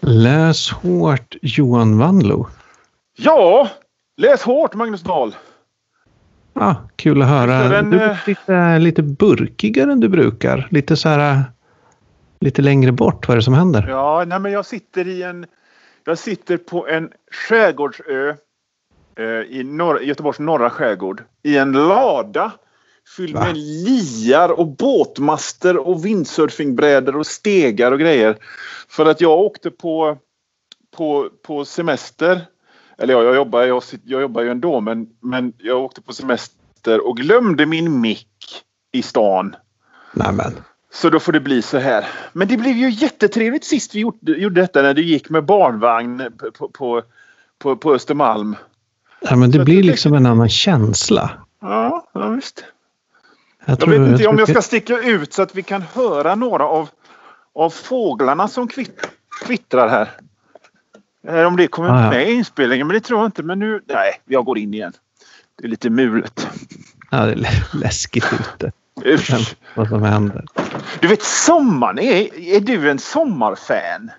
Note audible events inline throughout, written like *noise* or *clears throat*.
Läs hårt Johan Wanlo. Ja, läs hårt Magnus Dahl. Ja, kul att höra. Den, du är eh, lite, lite burkigare än du brukar. Lite så här, lite längre bort. Vad är det som händer? Ja, nej men jag sitter i en... Jag sitter på en skärgårdsö eh, i norr, Göteborgs norra skärgård i en lada fylld med liar och båtmaster och windsurfingbrädor och stegar och grejer. För att jag åkte på, på, på semester. Eller ja, jag jobbar, jag, jag jobbar ju ändå men, men jag åkte på semester och glömde min mick i stan. Nämen. Så då får det bli så här. Men det blev ju jättetrevligt sist vi gjorde, gjorde detta när du gick med barnvagn på, på, på, på Östermalm. Ja, men Så det att blir liksom en annan känsla. Ja, ja visst. Jag, Jag tror, vet inte tror om jag ska sticka ut så att vi kan höra några av, av fåglarna som kvitt, kvittrar här. Eller om det kommer Ah, ja. med i inspelningen, men det tror jag inte. Men nu, nej, jag går in igen. Det är lite mulet. Ja, det är lä- läskigt ute. Usch. Vad som händer. Du vet sommaren, är, är du en sommarfan?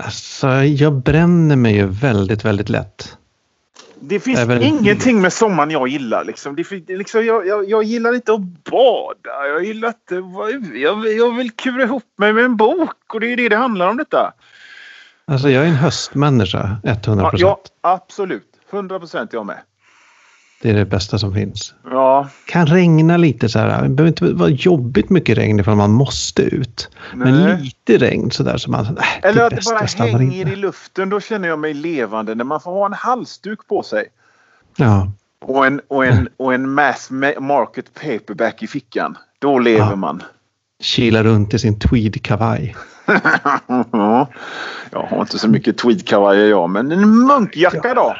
Alltså, jag bränner mig ju väldigt, väldigt lätt. Det finns väl- ingenting med sommaren jag gillar. Liksom. Det, liksom, jag, jag, jag gillar inte att bada. Jag gillar inte... Jag, jag vill kura ihop mig med en bok och det är det det handlar om detta. Alltså, jag är en höstmänniska, 100 Ja, procent. ja absolut. 100 procent jag med. Det är det bästa som finns. Ja, Kan regna lite så här. Det behöver inte vara jobbigt mycket regn ifall man måste ut. Men nej. lite regn så där som man... Äh, Eller att det bara hänger inne. i luften. Då känner jag mig levande. När man får ha en halsduk på sig. Ja, Och en, och en, och en mass ma- market paperback i fickan. Då lever Ja. man. kila runt i sin tweedkavaj. *laughs* Ja, jag har inte så mycket tweedkavajer jag, men en munkjacka då.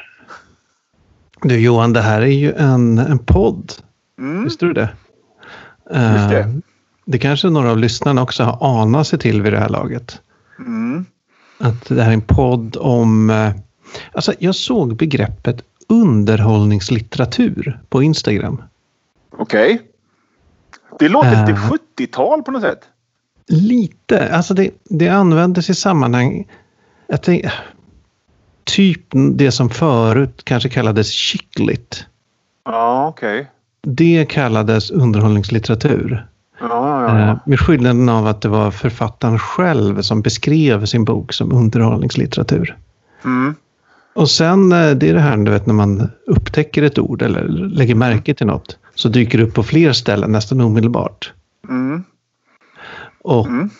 Du Johan, det här är ju en, en podd. Mm. Visste du det? Just det. Eh, det kanske några av lyssnarna också har anat sig till vid det här laget. Mm. Att det här är en podd om... eh, Alltså jag såg begreppet underhållningslitteratur på Instagram. Okej. Det låter lite Eh. 70-tal på något sätt. Lite, alltså det, det användes i sammanhang... Jag tänk, typ det som förut kanske kallades chicklit. Ja, okej. Det kallades underhållningslitteratur. Ja, ja, Eh, ja. Med skillnaden av att det var författaren själv som beskrev sin bok som underhållningslitteratur. Mm. Och sen eh, det är det här du vet när man upptäcker ett ord eller lägger märke till något. Så dyker det upp på fler ställen nästan omedelbart. Mm. Och Mm.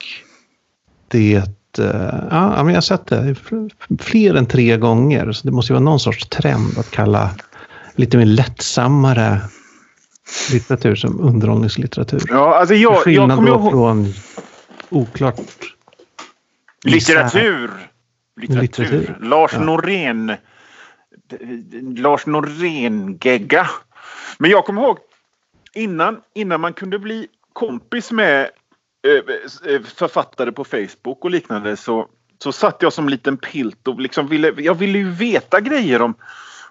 det... eh, Ja, men jag har sett det fler än tre gånger. Så det måste ju vara någon sorts trend att kalla lite mer lättsammare litteratur som underhållningslitteratur. Ja, alltså jag, jag skillnad kommer då ihåg... från oklart... Litteratur. Litteratur. Litteratur. Lars Ja. Norén. Lars Norén-gegga. Men jag kommer ihåg innan, innan man kunde bli kompis med Eh, eh, författare på Facebook och liknande så, så satt jag som liten pilt och liksom ville, jag ville ju veta grejer om,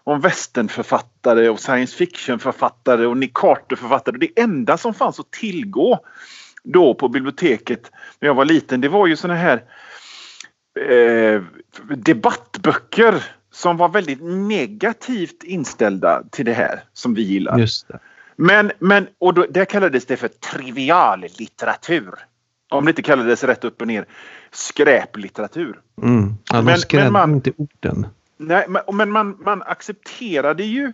om västernförfattare och science fiction-författare och Nick Carter-författare. Det enda som fanns att tillgå då på biblioteket när jag var liten det var ju såna här eh, debattböcker som var väldigt negativt inställda till det här som vi gillar. Just det. Men, men och då, där kallades det för triviallitteratur. Om det inte kallades rätt upp och ner skräplitteratur. Mm. De Men- man- inte orden. Nej, men, men man, man accepterade ju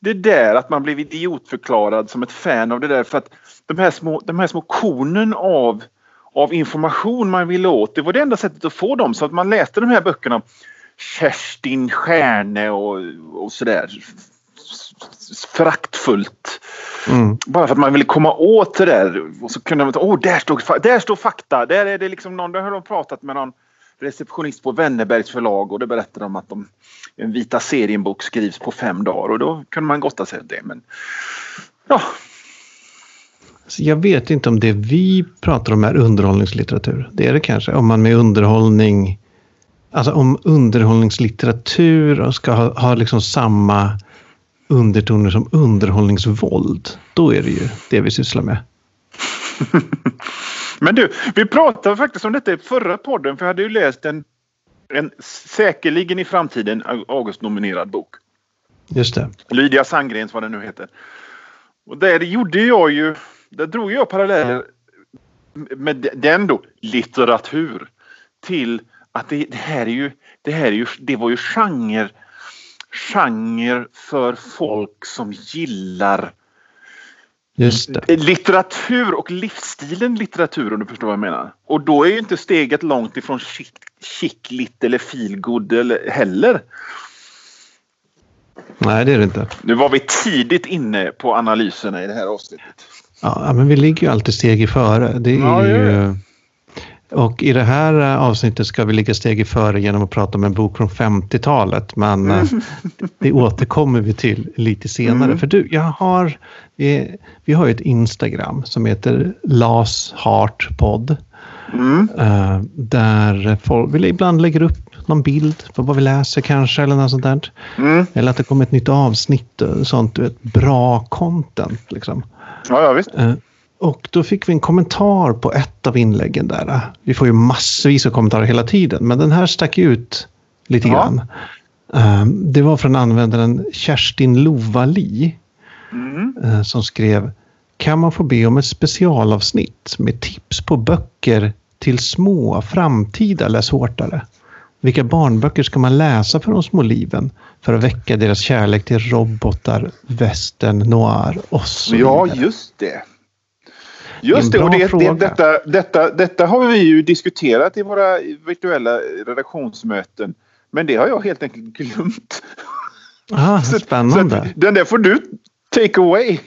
det där att man blev idiotförklarad som ett fan av det där för att de här små, de här små kornen av, av information man ville åt, det var det enda sättet att få dem. Så att man läste de här böckerna Kerstin Stjärne och, och sådär föraktfullt. Mm. Bara för att man ville komma åt det där. Och så kunde man ta, åh, där står, fa- där står fakta. Där är det liksom någon, där har de pratat med någon receptionist på Wennerbergs förlag och det berättade de att de, en Vita serien-bok skrivs på fem dagar och då kunde man gotta sig åt det. Men ja, Så jag vet inte om det vi pratar om är underhållningslitteratur. Det är det kanske. Om man med underhållning... Alltså om underhållningslitteratur ska ha, ha liksom samma undertoner som underhållningsvåld. Då är det ju det vi sysslar med. *laughs* Men du, vi pratade faktiskt om detta i förra podden för jag hade ju läst en, En säkerligen i framtiden August-nominerad bok. Just det. Lydia Sandgrens, vad den nu heter. Och där gjorde jag ju, där drog jag paralleller med den då, litteratur, till att det, det, här är ju, det här är ju, det var ju genre, genre för folk som gillar litteratur och livsstilen litteratur om du förstår vad jag menar. Och då är ju inte steget långt ifrån chic, chic lit eller feelgood heller. Nej, det är det inte. Nu var vi tidigt inne på analyserna i det här avsnittet. Ja, men vi ligger ju alltid steg i före. Det är ja, ju... Och i det här eh, avsnittet ska vi ligga steg i före genom att prata om en bok från 50-talet. Men mm. *laughs* det återkommer vi till lite senare. Mm. För du, jag har, vi, vi har ett Instagram som heter Las Heart Podd. Mm. Uh, där folk, vi ibland lägger upp någon bild på vad vi läser kanske eller något sånt där. Mm. Eller att det kommer ett nytt avsnitt, sånt du vet, bra content liksom. Ja, ja visst. Och då fick vi en kommentar på ett av inläggen där. Vi får ju massvis av kommentarer hela tiden, men den här stack ut lite ja. grann. Um, det var från användaren Kerstin Lovali mm. uh, som skrev Kan man få be om ett specialavsnitt med tips på böcker till små framtida läshårtare? Vilka barnböcker ska man läsa för de små liven för att väcka deras kärlek till robotar, västern, noir och så vidare? Ja, just det. Just det, och det, det, detta, detta, detta har vi ju diskuterat i våra virtuella redaktionsmöten. Men det har jag helt enkelt glömt. Ah, *laughs* spännande. Så, den där får du take away.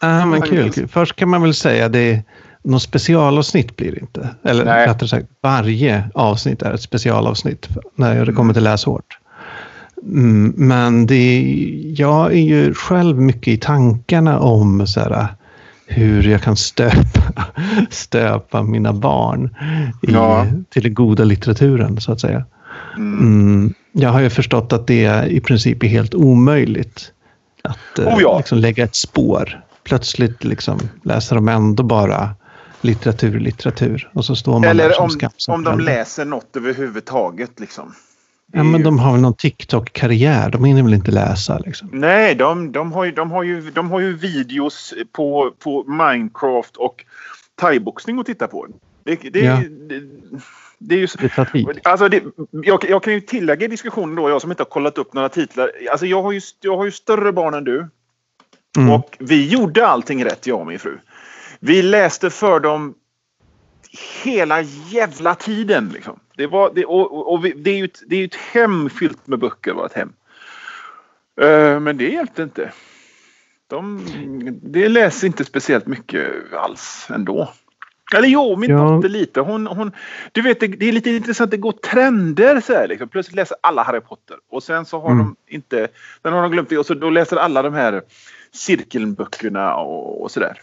Ah, men kul, kul. Först kan man väl säga det något specialavsnitt blir det inte. Eller Nej. rättare sagt, varje avsnitt är ett specialavsnitt när det kommer till läshårt. Mm, men det, jag är ju själv mycket i tankarna om så här, hur jag kan stöpa, *laughs* stöpa mina barn i, ja. till den goda litteraturen så att säga. Mm. Mm, jag har ju förstått att det i princip är helt omöjligt att oh ja. liksom, lägga ett spår. Plötsligt liksom, läser de ändå bara litteratur, litteratur. Och så står man Eller där som om, om de läser något överhuvudtaget. Liksom. Ja, men de har väl någon TikTok-karriär. De hinner väl inte läsa? Liksom. Nej, de, de, har ju, de, har ju, de har ju videos på, på Minecraft och thaiboxning att titta på. Det, det, ja. det, det är ju så, alltså det, jag, jag, kan ju tillägga i diskussionen då, jag som inte har kollat upp några titlar. Alltså jag har ju, jag har ju större barn än du. Mm. Och vi gjorde allting rätt, jag och min fru. Vi läste för dem hela jävla tiden. Liksom. Det, var, det, och, och vi, det, är ju ett, det är ett hem fyllt med böcker, vårt hem. Uh, men det hjälpte inte. De, det läser inte speciellt mycket alls ändå. Eller jo, min ja. dotter lite. Hon, hon, du vet, det, det, är lite intressant. Det går trender så här. Liksom. Plötsligt läser alla Harry Potter. Och sen så har mm. de inte... Sen har de glömt det och så då läser alla de här cirkelböckerna och, och sådär.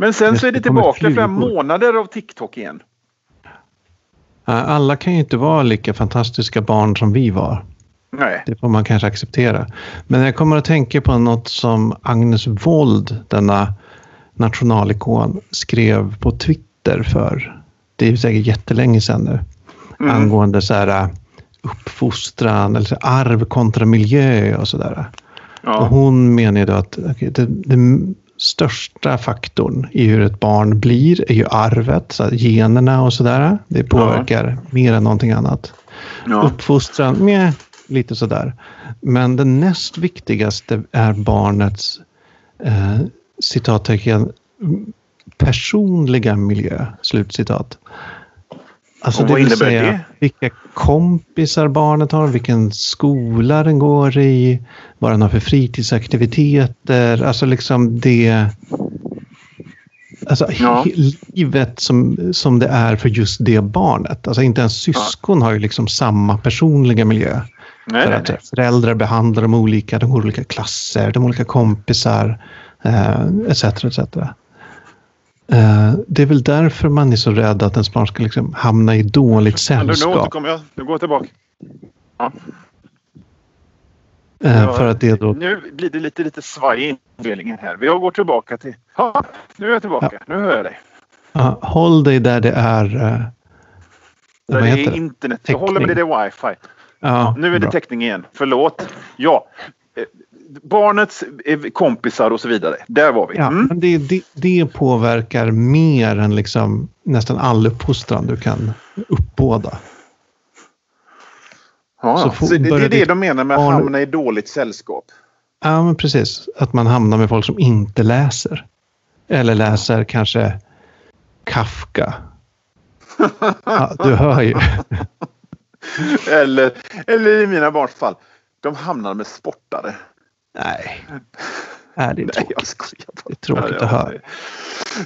Men sen så är det tillbaka fem månader av TikTok igen. Alla kan ju inte vara lika fantastiska barn som vi var. Nej. Det får man kanske acceptera. Men jag kommer att tänka på något som Agnes Wold, denna nationalikon, skrev på Twitter för, det är säkert jättelänge sedan nu, mm. angående så här äh, uppfostran, eller arv kontra miljö och sådär. Ja. Och hon menar då att okay, det, det, största faktorn i hur ett barn blir är ju arvet, så generna och sådär. Det påverkar ja. mer än någonting annat. Ja. Uppfostran, med lite sådär. Men det näst viktigaste är barnets eh, citattecken personliga miljö. Slutcitat. Alltså det vill säga det? vilka kompisar barnet har, vilken skola den går i, vad den har för fritidsaktiviteter. Alltså liksom det... Alltså ja. livet som, som det är för just det barnet. Alltså inte ens syskon ja. har ju liksom samma personliga miljö. Nej, för att nej. föräldrar behandlar dem olika, de har olika klasser, de har olika kompisar, eh, etc. etc. Uh, det är väl därför man är så rädd att ens barn ska liksom hamna i dåligt sällskap. Nu återkommer jag. Nu går jag tillbaka. Ja. Uh, för att det då... Nu blir det lite, lite svaj i inspelningen här. Vi går tillbaka till... Ja, nu är jag tillbaka. Ja. Nu hör jag dig. Uh, håll dig där det är vad det heter är det? internet. Jag håller med det, det är wifi. Ja, Nu är det bra. täckning igen. Förlåt. Ja. Barnets eh, kompisar och så vidare. Där var vi. Ja, Mm. men det, det, det påverkar mer än liksom nästan all uppfostran du kan uppbåda. Ja, så ja. Så det, är det ditt de menar med att hamna i dåligt sällskap. Ja, men precis. Att man hamnar med folk som inte läser. Eller läser kanske Kafka. *laughs* Ja, du hör ju. Eller, eller i mina barns fall. De hamnar med sportare. Nej. Nej, det är Nej, tråkigt. jag skojar bara. Det är tråkigt Ja, att höra.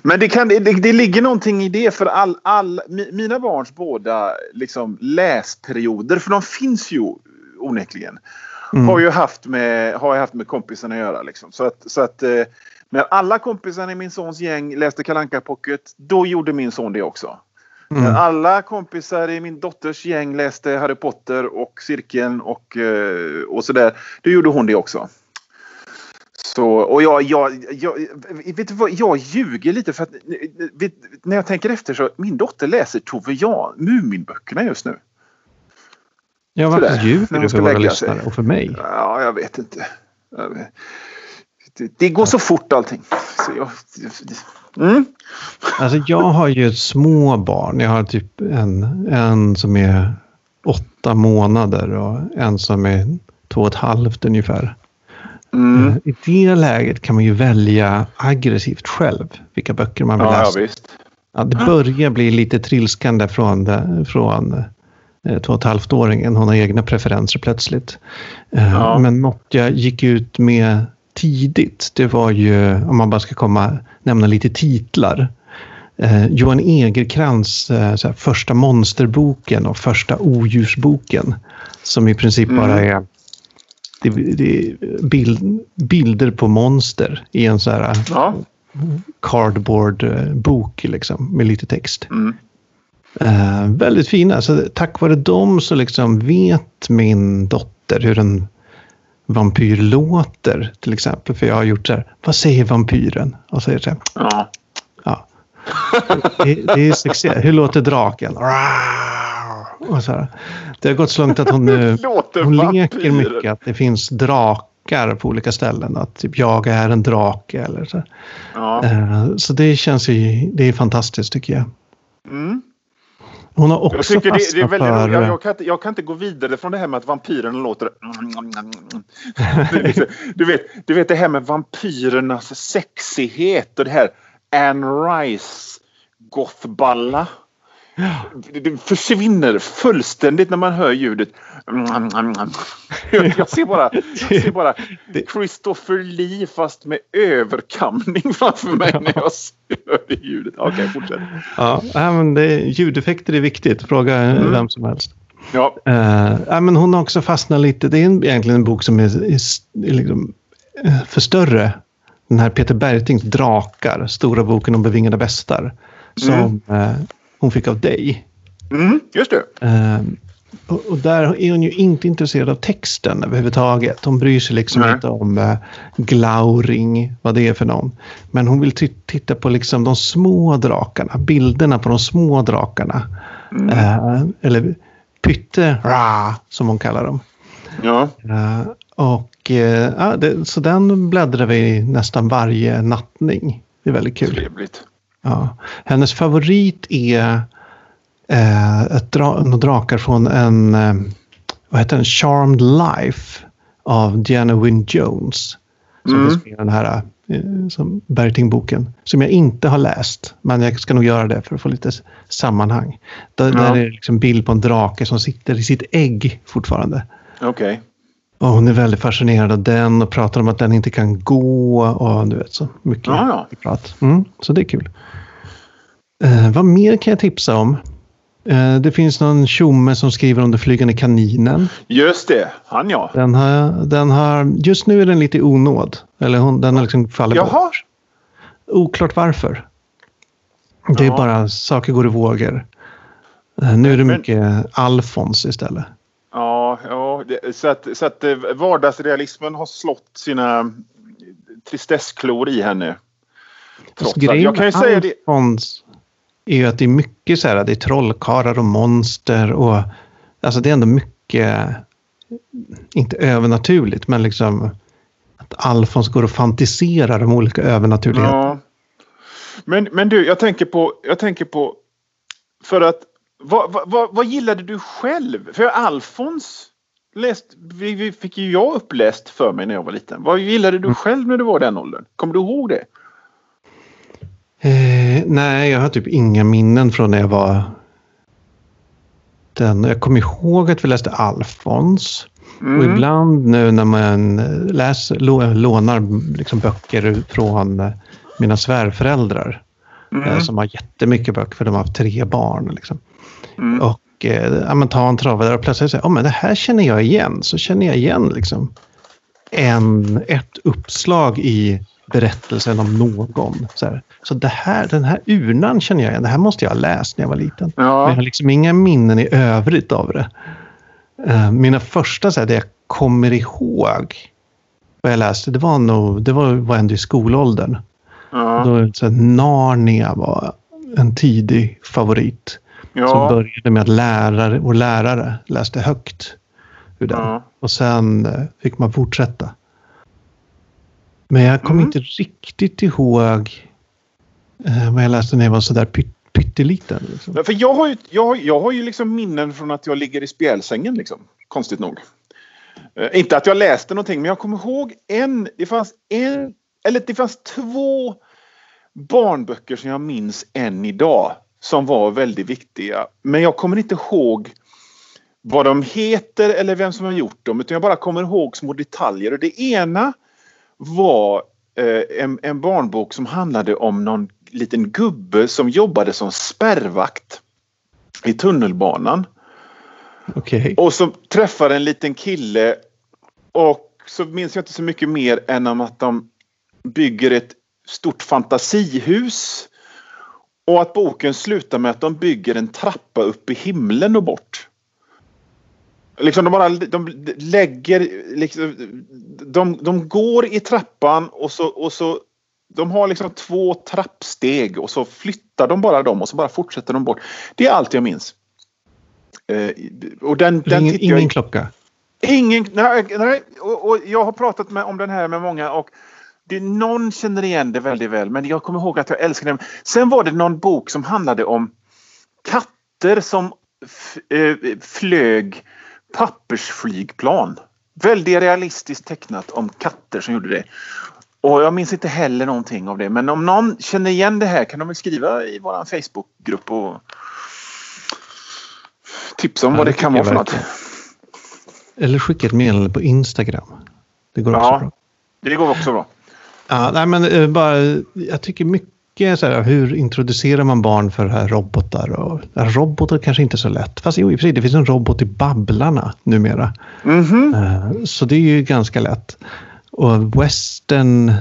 Men det, kan, det, det ligger någonting i det för all, all, mi- mina barns båda liksom, läsperioder, för de finns ju onekligen, Mm. har ju haft med, har ju haft med kompisarna att göra. Liksom. Så att, så att eh, när alla kompisarna i min sons gäng läste Kalanka Pocket, då gjorde min son det också. När Mm. alla kompisar i min dotters gäng läste Harry Potter och Cirkeln och, eh, och sådär, då gjorde hon det också. Så, och jag, jag, jag, vet du vad, jag ljuger lite för att vet, när jag tänker efter så min dotter läser Tove Jan, Muminböckerna just nu. Ja, varför Sådär, ljuger du för våra lyssnare och för mig? Ja, jag vet inte. Jag vet. Det, det går så fort allting. Så jag, mm. Alltså jag har ju små barn. Jag har typ en, en som är åtta månader och en som är två och ett halvt ungefär. Mm. I det läget kan man ju välja aggressivt själv vilka böcker man vill Ja, ja, läsa. visst. Ja, det börjar bli lite trilskande från, från eh, två och ett halvt-åringen. Hon har egna preferenser plötsligt. Eh, Ja. Men något jag gick ut med tidigt, det var ju, om man bara ska komma nämna lite titlar. Eh, Johan Egerkrans eh, så här, första monsterboken och första odjursboken. Som i princip Mm. bara är det, det bild, bilder på monster i en så här Ja. cardboard-bok liksom, med lite text. Mm. Eh, väldigt fina. Så tack vare dem så liksom vet min dotter hur en vampyr låter till exempel. För jag har gjort så här, vad säger vampyren? Och så är det så här, Ja. ja. Det, det är succé. Hur låter draken? *laughs* Och så här. Det har gått så långt att hon *laughs* hon leker mycket att det finns drakar på olika ställen. Att typ jag är en drake eller så. Ja. Eh, Så det känns ju, det är fantastiskt tycker jag. Mm. Hon har Jag också tycker det, det är väldigt för... Jag, jag, kan inte, jag kan inte gå vidare från det här med att vampyrerna låter... Du vet, du vet, du vet det här med vampyrernas sexighet och det här Anne Rice gothballa. Det- försvinner fullständigt när man hör ljudet. Jag ser bara, jag ser bara Christopher Lee fast med överkamning framför mig när jag hör det ljudet. Okej, fortsätt. Ja, men det, ljudeffekter är viktigt. Fråga Mm. vem som helst. Ja, Uh, men hon har också fastnat lite. Det är en, egentligen en bok som är, är, är liksom, eh, för större. Den här Peter Bergtings Drakar, stora boken om bevingade västar. Som eh, hon fick av dig. mm, just det. Eh, och, och där är hon ju inte intresserad av texten överhuvudtaget. Hon bryr sig liksom Nej. inte om eh, glauring, vad det är för någon. Men hon vill ti- titta på liksom de små drakarna, bilderna på de små drakarna. Eh, eller Pytte, ra, som hon kallar dem. Ja. Eh, och, ja, det, så den bläddrar vi nästan varje nattning. Det är väldigt kul. Trevligt. Ja. Hennes favorit är eh, ett dra några drakar från en eh, vad heter den? Charmed Life av Diana Wynne Jones. Som Mm. finns med den här eh, som Berting-boken. Som jag inte har läst. Men jag ska nog göra det för att få lite sammanhang. Där, Ja. där är det liksom bild på en drake som sitter i sitt ägg fortfarande. Okej. Och hon är väldigt fascinerad av den och pratar om att den inte kan gå. Och du vet så mycket Ja, ja. prat. Mm, så det är kul. Eh, vad mer kan jag tipsa om? Eh, det finns någon tjomme som skriver om den flygande kaninen. Just det, han ja. Den har, den har, just nu är den lite i onåd. Eller hon, den har liksom fallit Jaha. bort. Oklart varför. Det är Ja. bara saker går i vågor. Eh, nu är det mycket Alfons istället. Ja, ja det, så att, så att eh, vardagsrealismen har slått sina tristessklor i henne. Trots att, Grejen jag kan ju säga det. Alfons, är ju att det är mycket så här, det är trollkarlar och monster och alltså det är ändå mycket, inte övernaturligt, men liksom att Alfons går och fantiserar om olika övernaturligheter. Ja. Men, men du, jag tänker på, jag tänker på, för att vad, vad, vad gillade du själv? För Alfons läst, vi, vi fick ju jag uppläst för mig när jag var liten. Vad gillade du mm. själv när du var den åldern? Kommer du ihåg det? Eh, nej, jag har typ inga minnen från när jag var den. Jag kommer ihåg att vi läste Alfons. Mm. Och ibland nu när man läser, lånar liksom böcker från mina svärföräldrar mm. Eh, som har jättemycket böcker för de har haft tre barn. Liksom. Mm. Och eh, ja, men ta en travare och plötsligt säger oh, men det här känner jag igen. Så känner jag igen liksom, en, ett uppslag i berättelsen om någon. Så, här. så det här, den här urnan känner jag igen. Det här måste jag ha läst när jag var liten. Ja. Men jag har liksom inga minnen i övrigt av det. Uh, mina första, så här, det jag kommer ihåg vad jag läste, det var nog, det var, var ändå i skolåldern. Ja. Då, så här, Narnia var en tidig favorit. Ja. Som började med att lärare och lärare läste högt ur den. Ja. Och sen uh, fick man fortsätta. Men jag kommer mm. inte riktigt ihåg eh, vad jag läste när jag var sådär pytt, pytteliten. Liksom. För jag har ju, jag, jag har ju liksom minnen från att jag ligger i spjälsängen. Liksom, konstigt nog. Eh, inte att jag läste någonting, men jag kommer ihåg en. Det fanns en, eller det fanns två barnböcker som jag minns än idag. Som var väldigt viktiga. Men jag kommer inte ihåg vad de heter eller vem som har gjort dem. Utan jag bara kommer ihåg små detaljer. Och det ena var eh, en, en barnbok som handlade om någon liten gubbe som jobbade som spärrvakt i tunnelbanan. Okay. Och som träffade en liten kille och så minns jag inte så mycket mer än om att de bygger ett stort fantasihus. Och att boken slutar med att de bygger en trappa upp i himlen och bort. Liksom de bara de lägger, liksom, de, de går i trappan och så, och så de har liksom två trappsteg och så flyttar de bara dem och så bara fortsätter de bort. Det är allt jag minns. Eh, och den, den ingen, ingen klocka? Ingen, nej, nej och, och, jag har pratat med, om den här med många och det, någon känner igen det väldigt väl men jag kommer ihåg att jag älskade den. Sen var det någon bok som handlade om katter som eh, flög pappersflygplan. Väldigt realistiskt tecknat om katter som gjorde det. Och jag minns inte heller någonting av det. Men om någon känner igen det här kan de väl skriva i vår Facebookgrupp och tipsa om ja, vad det kan vara för något. Eller skicka ett meddelande på Instagram. Det går också ja, bra. Det går också bra. Ja, nej, men uh, bara, jag tycker mycket så här, hur introducerar man barn för här robotar? Och, robotar kanske inte är så lätt. Fast jo, i och för sig, det finns en robot i Babblarna numera. Mm -hmm. Så det är ju ganska lätt. Och western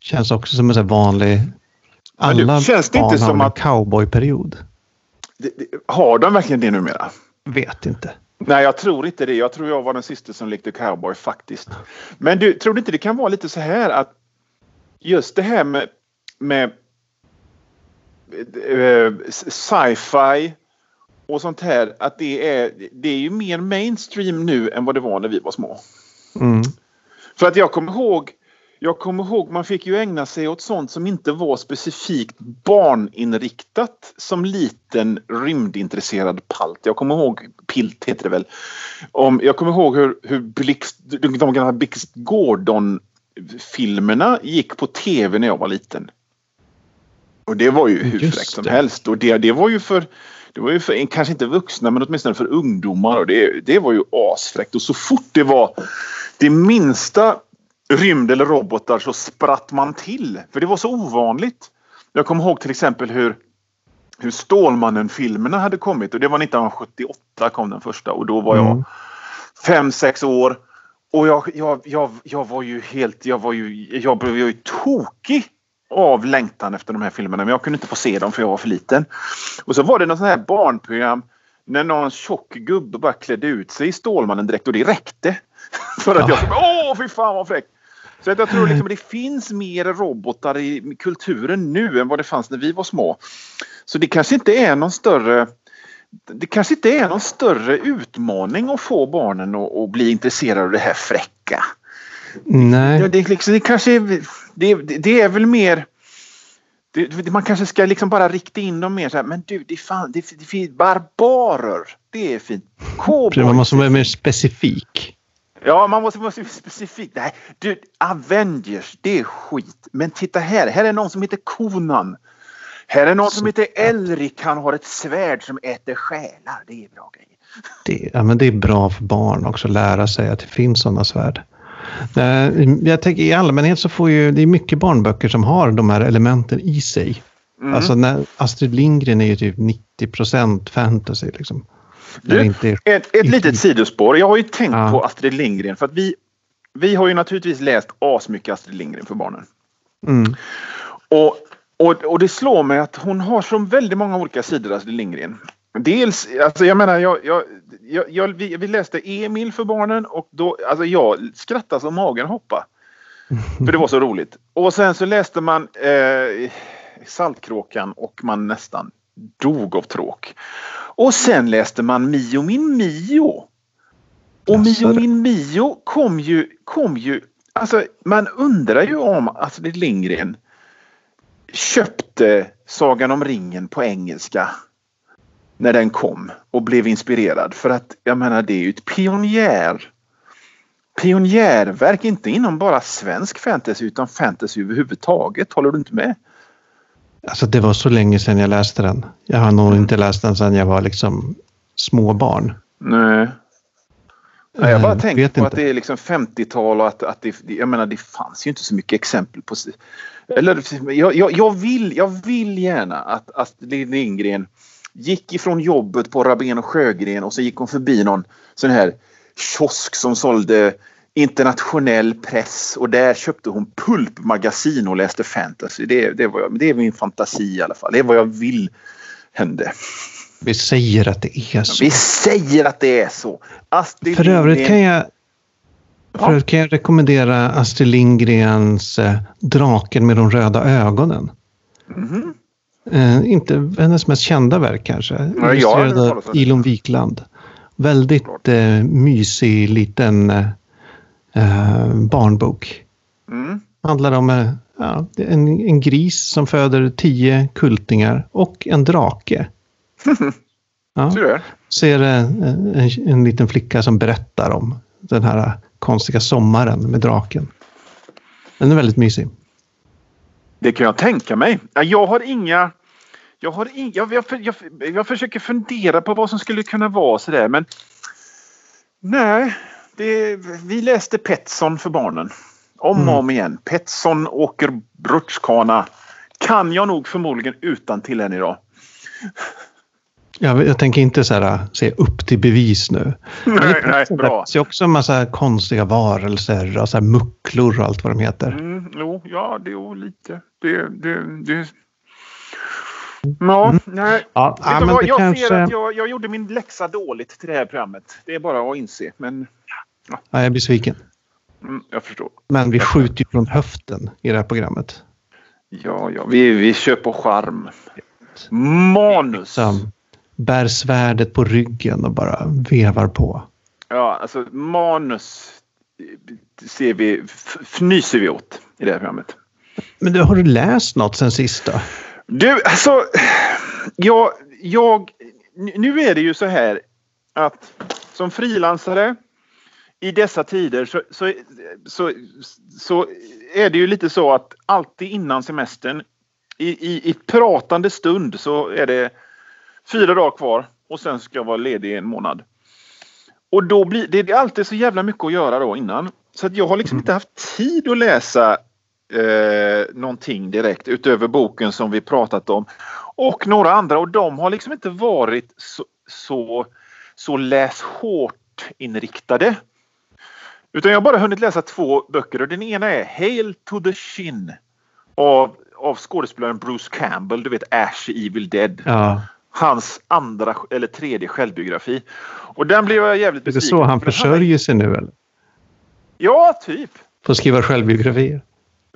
känns också som en så vanlig... Alla du, känns det inte som en cowboyperiod. Har de verkligen det numera? Vet inte. Nej, jag tror inte det. Jag tror jag var den sista som lekte cowboy faktiskt. Men du, tror du inte det kan vara lite så här att just det här med med eh, sci-fi och sånt här att det är, det är ju mer mainstream nu än vad det var när vi var små. Mm. För att jag kommer ihåg jag kommer ihåg man fick ju ägna sig åt sånt som inte var specifikt barninriktat som liten rymdintresserad palt. Jag kommer ihåg, Pilt heter det väl. Om, jag kommer ihåg hur, hur Blixt, de gamla Blixt Gordon filmerna gick på tv när jag var liten. Och det var ju hur fräckt som helst. Och det, det var ju för, det var ju för, kanske inte vuxna, men åtminstone för ungdomar. Och det, det var ju asfräckt. Och så fort det var det minsta rymd eller robotar så spratt man till. För det var så ovanligt. Jag kommer ihåg till exempel hur, hur Stålmannen-filmerna hade kommit. Och det var 1978 kom den första. Och då var jag mm. fem, sex år. Och jag, jag, jag, jag var ju helt, jag var ju, jag blev ju tokig av längtan efter de här filmerna men jag kunde inte få se dem för jag var för liten. Och så var det något sånt här barnprogram när någon tjock gubbe bara klädde ut sig i Stålmannen direkt och det räckte. *laughs* för att ja. jag åh fy fan vad fräckt! Så att jag tror liksom att det finns mer robotar i kulturen nu än vad det fanns när vi var små. Så det kanske inte är någon större det kanske inte är någon större utmaning att få barnen att, att bli intresserade av det här fräcka. Nej. Ja, det, liksom, det kanske är, det, det är väl mer det, man kanske ska liksom bara rikta in dem mer så här, men du, det är fan, det, det finns barbarer. Det är fint. Cowboys. Man måste vara mer specifik. Ja, man måste vara specifik. Nej, du, Avengers, det är skit. Men titta här, här är någon som heter Konan. Här är någon som heter Elrik, han har ett svärd som äter själar. Det är bra grejer. Det, ja, men det är bra för barn också att lära sig att det finns sådana svärd. Eh, jag tänker i allmänhet så får ju, det är mycket barnböcker som har de här elementen i sig. Mm. Alltså när Astrid Lindgren är ju typ 90% fantasy liksom. Du, inte, ett, ett litet sidospår. Jag har ju tänkt ja. på Astrid Lindgren för att vi, vi har ju naturligtvis läst asmycket Astrid Lindgren för barnen. Mm. Och, och, och det slår mig att hon har så väldigt många olika sidor Astrid Lindgren. Dels, alltså jag menar, jag, jag, jag, vi, vi, läste Emil för barnen och då, alltså jag skrattade så magen hoppade. För det var så roligt. Och sen så läste man eh, Saltkråkan och man nästan dog av tråk. Och sen läste man Mio min Mio. Och Mio min Mio kom ju, kom ju, alltså man undrar ju om Astrid Lindgren köpte Sagan om ringen på engelska när den kom och blev inspirerad. För att jag menar det är ju ett pionjär pionjärverk, inte inom bara svensk fantasy utan fantasy överhuvudtaget. Håller du inte med? Alltså det var så länge sedan jag läste den. Jag har nog mm. inte läst den sedan jag var liksom småbarn. Nej. Nej, jag bara mm, tänker på inte. att det är liksom 50-tal och att, att det, jag menar det fanns ju inte så mycket exempel på... Eller jag, jag, jag vill, jag vill gärna att Astrid Lindgren gick ifrån jobbet på Rabén och Sjögren och så gick hon förbi någon sån här kiosk som sålde internationell press och där köpte hon pulpmagasin och läste fantasy. Det, det, var jag, det är min fantasi i alla fall. Det är vad jag vill hände. Vi säger att det är så. Vi säger att det är så. Astrid För övrigt kan jag för övrigt kan jag rekommendera Astrid Lindgrens eh, Draken med de röda ögonen. Mm -hmm. Eh, inte hennes mest kända verk kanske. Nej, Illustrerad av Ilon Wikland. Väldigt eh, mysig liten eh, barnbok. Mm. Handlar om eh, ja, en, en gris som föder tio kultingar och en drake. *laughs* ja. Ser en, en, en liten flicka som berättar om den här konstiga sommaren med draken. Den är väldigt mysig. Det kan jag tänka mig. Jag har inga... Jag, har in, jag, jag, jag, jag försöker fundera på vad som skulle kunna vara sådär men... Nej, det, vi läste Petson för barnen. Om och mm. om igen. Petson åker rutschkana. Kan jag nog förmodligen utan till än idag. Jag, jag tänker inte så här, se upp till bevis nu. Nej, nej, bra. Det är också en massa konstiga varelser och så här mucklor och allt vad de heter. Mm, jo, ja, det är lite. Det, det, det... Ja, mm. nej. Ja, ja, men vad, jag kanske... ser att jag, jag gjorde min läxa dåligt till det här programmet. Det är bara att inse. Men, ja. ja jag är besviken. Mm, jag förstår. Men vi skjuter ju från höften i det här programmet. Ja, ja, vi, vi på charm. Manus. Som bär svärdet på ryggen och bara vevar på. Ja, alltså manus ser vi, fnyser vi åt i det här programmet. Men du, har du läst något sen sist då? Du, alltså. Jag, jag, nu är det ju så här att som frilansare i dessa tider så, så, så, så är det ju lite så att alltid innan semestern i, i, i pratande stund så är det fyra dagar kvar och sen ska jag vara ledig i en månad. Och då blir det är alltid så jävla mycket att göra då innan. Så att jag har liksom inte haft tid att läsa eh, någonting direkt utöver boken som vi pratat om. Och några andra och de har liksom inte varit så, så, så läs hårt inriktade. Utan jag har bara hunnit läsa två böcker och den ena är Hail to the Shin av, av skådespelaren Bruce Campbell, du vet Ash Evil Dead. Ja hans andra eller tredje självbiografi. Och den blev jag jävligt besviken Är det så han försörjer sig nu eller? Ja, typ. Får skriva självbiografier?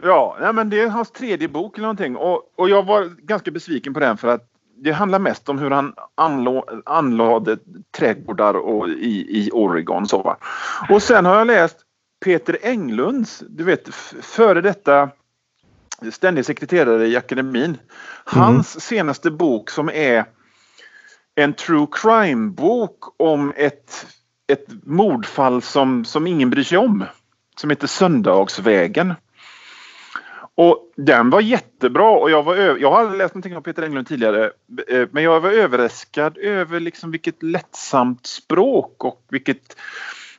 Ja, nej, men det är hans tredje bok eller någonting. Och, och jag var ganska besviken på den för att det handlar mest om hur han anlå, anlade trädgårdar och i, i Oregon. Så, va? Och sen har jag läst Peter Englunds, du vet före detta ständig sekreterare i akademin. Hans mm. senaste bok som är en true crime-bok om ett, ett mordfall som, som ingen bryr sig om. Som heter Söndagsvägen. Och den var jättebra och jag var jag har aldrig läst någonting av Peter Englund tidigare eh, men jag var överraskad över liksom vilket lättsamt språk och vilket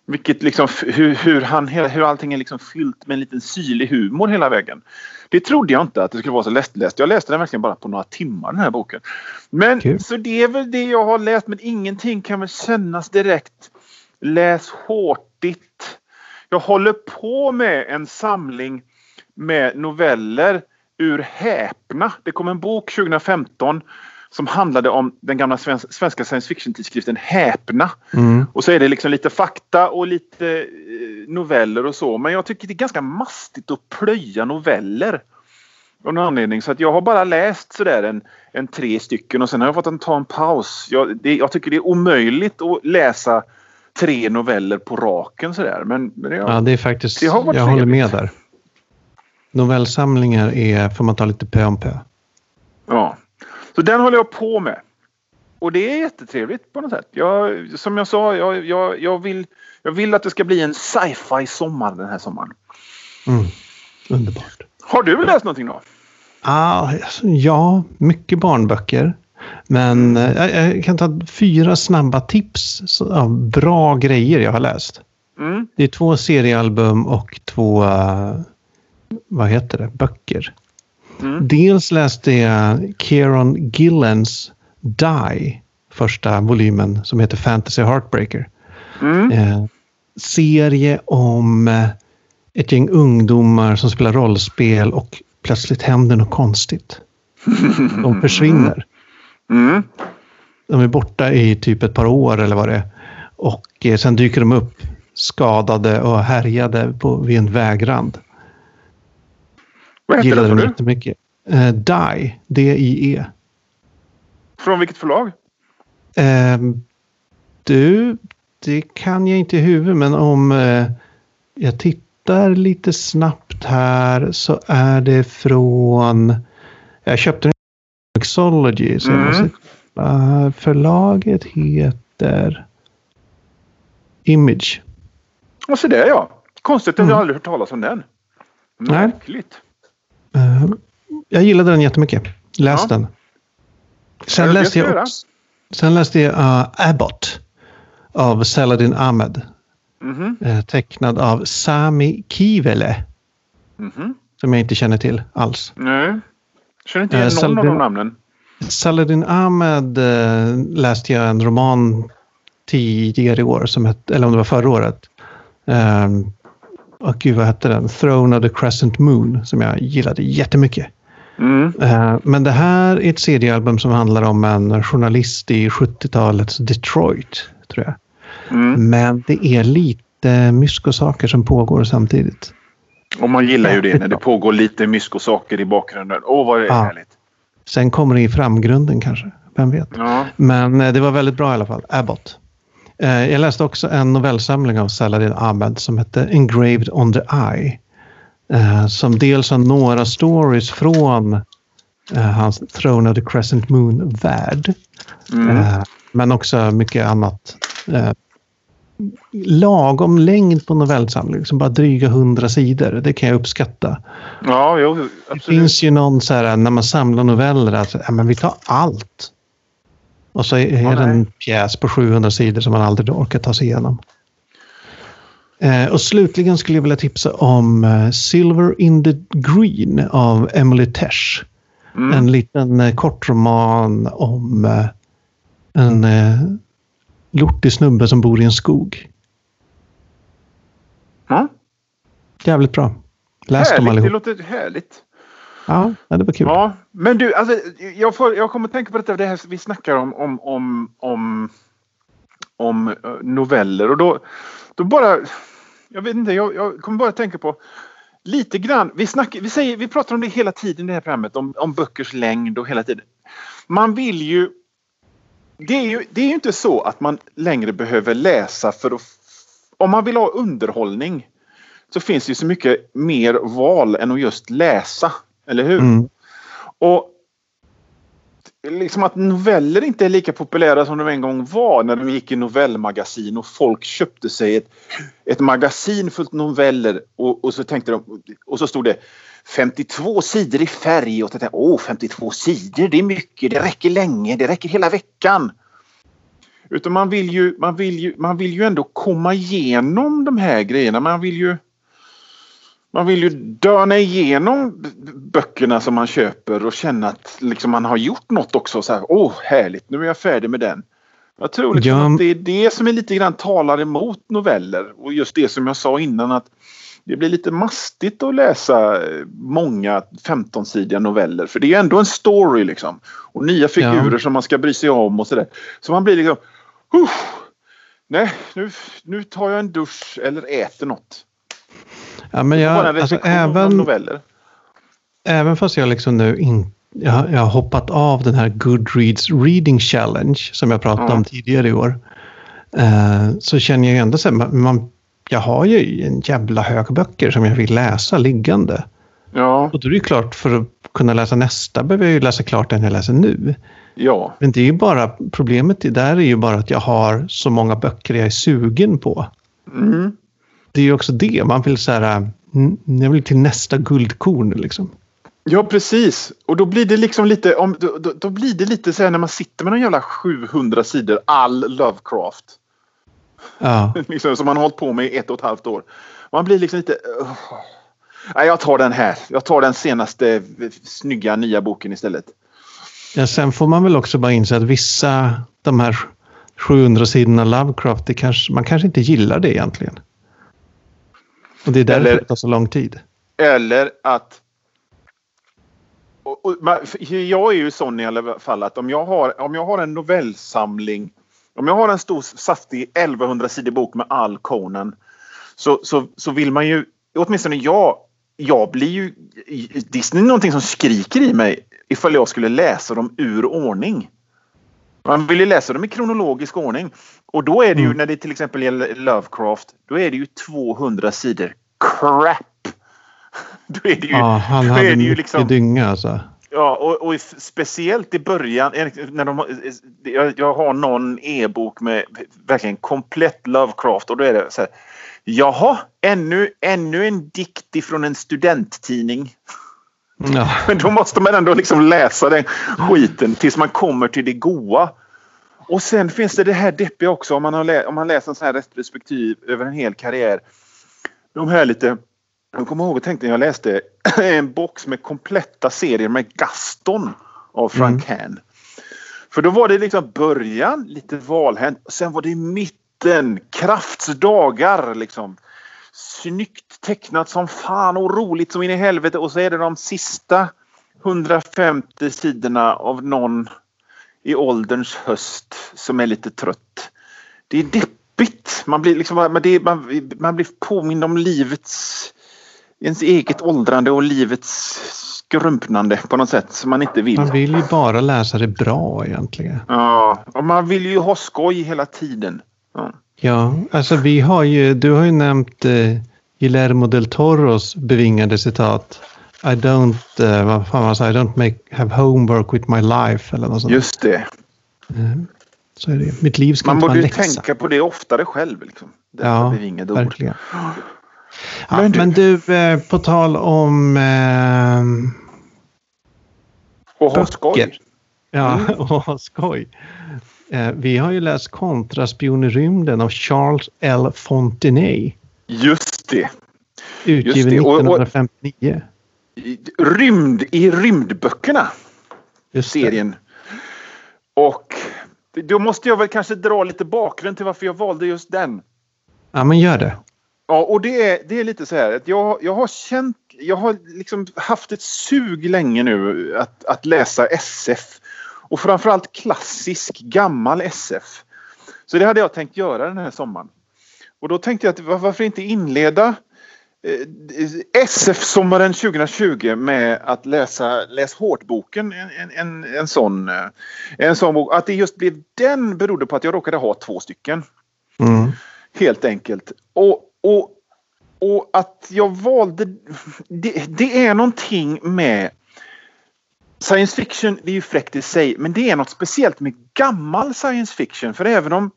vilket liksom, hur, hur, han, hur allting är liksom fyllt med en liten syrlig humor hela vägen. Det trodde jag inte att det skulle vara så lättläst. Jag läste den verkligen bara på några timmar den här boken. Men Kul. så det är väl det jag har läst men ingenting kan väl kännas direkt läs hårtigt. Jag håller på med en samling med noveller ur Häpna. Det kom en bok 2015 som handlade om den gamla svenska science fiction-tidskriften Häpna. Mm. Och så är det liksom lite fakta och lite eh, noveller och så. Men jag tycker det är ganska mastigt att plöja noveller. Av någon anledning. Så att jag har bara läst sådär en, en tre stycken och sen har jag fått en, ta en paus. Jag, det, jag tycker det är omöjligt att läsa tre noveller på raken sådär. Men, men jag, ja, det är faktiskt, det jag trevligt. håller med där. Novellsamlingar är, får man ta lite pö om pö. Ja. Så den håller jag på med. Och det är jättetrevligt på något sätt. Jag, som jag sa, jag, jag, jag, vill, jag vill att det ska bli en sci-fi sommar den här sommaren. Mm. Underbart. Har du läst någonting då? Ah, ja, mycket barnböcker. Men mm. jag, jag, kan ta fyra snabba tips av bra grejer jag har läst. Mm. Det är två seriealbum och två, uh, vad heter det, böcker. Mm. Dels läste jag Kieron Gillens Die, första volymen som heter Fantasy Heartbreaker. Mm. Eh, serie om eh, ett gäng ungdomar som spelar rollspel och plötsligt händer något konstigt. *laughs* De försvinner. Mm. De är borta i typ ett par år eller vad det är. Och eh, sen dyker de upp skadade och härjade på, vid en vägrand. Vad Gillade den jättemycket. Uh, Die, D-I-E. Från vilket förlag? Uh, du, det kan jag inte i huvudet men om uh, jag tittar lite snabbt här så är det från... Jag köpte den Mixology. Så mm. uh, förlaget heter Image. Och så det ja. Konstigt att mm. jag aldrig hört talas om den. Märkligt. Uh, jag gillade den jättemycket. Läs ja. den. Sen läste jag, också, sen läste jag uh, Abbott av Saladin Ahmed. Mm -hmm. tecknad av Sami Kivele. Mm -hmm. Som jag inte känner till alls. Nej. Känner inte igen någon Saladin, av de namnen. Saladin Ahmed läste jag en roman tidigare i år, som hette, eller om det var förra året. Um, och gud, vad hette den? Throne of the Crescent Moon, som jag gillade jättemycket. Mm. Eh, men det här är ett CD-album som handlar om en journalist i 70-talets Detroit, tror jag. Mm. Men det är lite myskosaker som pågår samtidigt. Och man gillar ju det när det pågår lite myskosaker i bakgrunden. Åh, vad det är ja. härligt. Sen kommer det i framgrunden kanske. Vem vet? Ja. Men eh, det var väldigt bra i alla fall. Abbott. Eh, jag läste också en novellsamling av Saladin Ahmed som hette Engraved on the Eye. Eh, som dels har några stories från eh, hans Throne of the Crescent Moon-värld. Mm. Men också mycket annat. Lagom längd på novellsamling, som bara dryga hundra sidor. Det kan jag uppskatta. Ja, jo, absolut. Det finns ju någon så här när man samlar noveller att ja, men vi tar allt. Och så är ja, det en pjäs på 700 sidor som man aldrig orkar ta sig igenom. Eh, och slutligen skulle jag vilja tipsa om eh, Silver in the Green av Emily Tesh. Mm. En liten eh, kortroman om eh, en eh, lortig snubbe som bor i en skog. Mm. Jävligt bra. Läs dem allihop. Det låter härligt. Ja, det var kul. Ja, men du, alltså, jag, får, jag kommer att tänka på detta, det här vi snackar om, om, om, om, om eh, noveller och då, då bara jag vet inte, jag, jag kommer bara att tänka på lite grann. Vi, snackar, vi, säger, vi pratar om det hela tiden i det här programmet, om, om böckers längd och hela tiden. man vill ju... Det är ju, det är ju inte så att man längre behöver läsa för att... Om man vill ha underhållning så finns det ju så mycket mer val än att just läsa. Eller hur? Mm. Och liksom att noveller inte är lika populära som de en gång var när de gick i novellmagasin och folk köpte sig ett, ett magasin fullt noveller och, och så tänkte de och så stod det 52 sidor i färg och tänkte åh 52 sidor det är mycket, det räcker länge, det räcker hela veckan. Utan man vill ju, man vill ju, man vill ju ändå komma igenom de här grejerna. Man vill ju man vill ju döna igenom böckerna som man köper och känna att liksom man har gjort något också. Så här, Åh, härligt, nu är jag färdig med den. Jag tror liksom Ja. att det är det som är lite grann talar emot noveller. Och just det som jag sa innan att det blir lite mastigt att läsa många 15-sidiga noveller. För det är ändå en story liksom. Och nya figurer som man ska bry sig om och sådär. Så man blir liksom... "Uff, nej, nu, nu tar jag en dusch eller äter något. Ja, men jag, en alltså, även, noveller. även fast jag liksom nu inte jag, har- jag har hoppat av den här Goodreads Reading Challenge som jag pratade Ja. om tidigare i år. Eh, så känner jag ändå så här, man, man, jag har ju en jävla hög böcker som jag vill läsa liggande. Ja, Och då är det ju klart, för att kunna läsa nästa behöver jag ju läsa klart den jag läser nu. ja, Men det är ju bara, problemet där är ju bara att jag har så många böcker jag är sugen på. mm. Det är ju också det, man vill så här, mm, jag vill till nästa guldkorn liksom. ja precis. Och då blir det liksom lite, om, då, då, då blir det lite så här när man sitter med någon jävla 700 sidor all Lovecraft. Ja, *laughs* liksom, som man har hållit på med i ett och ett halvt år. Man blir liksom lite... Uh, nej, jag tar den här. Jag tar den senaste snygga nya boken istället. ja, sen får man väl också bara inse att vissa, de här 700 sidorna Lovecraft, det kanske, man kanske inte gillar det egentligen. Och det är därför Eller- det tar så lång tid. Eller att... Och, och, jag är ju sån i alla fall att om jag har, om jag har en novellsamling om jag har en stor saftig 1100 sidor bok med all Conan så, så, så vill man ju, åtminstone jag, jag blir ju, Disney är någonting som skriker i mig ifall jag skulle läsa dem ur ordning. Man vill ju läsa dem i kronologisk ordning. Och då är det ju, Mm. när det till exempel gäller Lovecraft, då är det ju 200 sidor crap. *laughs* Då är det ju, Ja, han hade är det ju liksom, dynga alltså. Ja, och, och speciellt i början. När de, jag, jag har någon e-bok med verkligen komplett Lovecraft och då är det så här. Jaha, ännu, ännu en dikt ifrån en studenttidning. *laughs* Ja, *laughs* Men då måste man ändå liksom läsa den skiten tills man kommer till det goa. Och sen finns det det här deppiga också om man, har lä- om man läser en sån här retrospektiv över en hel karriär. De här lite... Jag kommer ihåg och tänkte när jag läste *clears throat* en box med kompletta serier med Gaston av Frank Hann. För då var det liksom början, lite valhänt. Sen var det mitten, Krafts dagar liksom. Snyggt tecknat som fan och roligt som in i helvete. Och så är det de sista 150 sidorna av någon i ålderns höst som är lite trött. Det är deppigt. Man blir, liksom, man, det, man, man blir påmind om livets, ens eget åldrande och livets skrumpnande på något sätt som man inte vill. man vill ju bara läsa det bra egentligen. Ja, och man vill ju ha skoj hela tiden. Ja. Ja, alltså vi har ju, du har ju nämnt eh, Guillermo del Toros bevingade citat. I don't, eh, vad fan man säger, I don't make, have homework with my life eller något sånt. Just det. Eh, Så är det. Mitt liv ska Man inte vara borde ju läxa. tänka på det oftare själv. Liksom. Detta Ja, verkligen. Ja, Men men, du- du, eh, på tal om eh, Och ha skoj. Ja, Mm. *laughs* och ha skoj. Eh, vi har ju läst Kontraspion i rymden av Charles L. Fontenay. Just det. Utgiven det, och- och- 1959. I- Rymd i rymdböckerna. Just det. serien. Och då måste jag väl kanske dra lite bakgrund till varför jag valde just den. Ja, men gör det. Ja, och det är, det är lite så här att jag, jag har känt, jag har liksom haft ett sug länge nu att, att läsa SF. Och framförallt klassisk gammal SF. Så det hade jag tänkt göra den här sommaren. Och då tänkte jag att var- varför inte inleda eh, SF-sommaren 2020 med att läsa Läs hårt-boken. En, en, en, sån, eh, en sån bok. Att det just blev den berodde på att jag råkade ha två stycken. Mm. Helt enkelt. Och, och, och att jag valde... Det, det är någonting med Science fiction, det är ju fräckt i sig, men det är något speciellt med gammal science fiction. För även om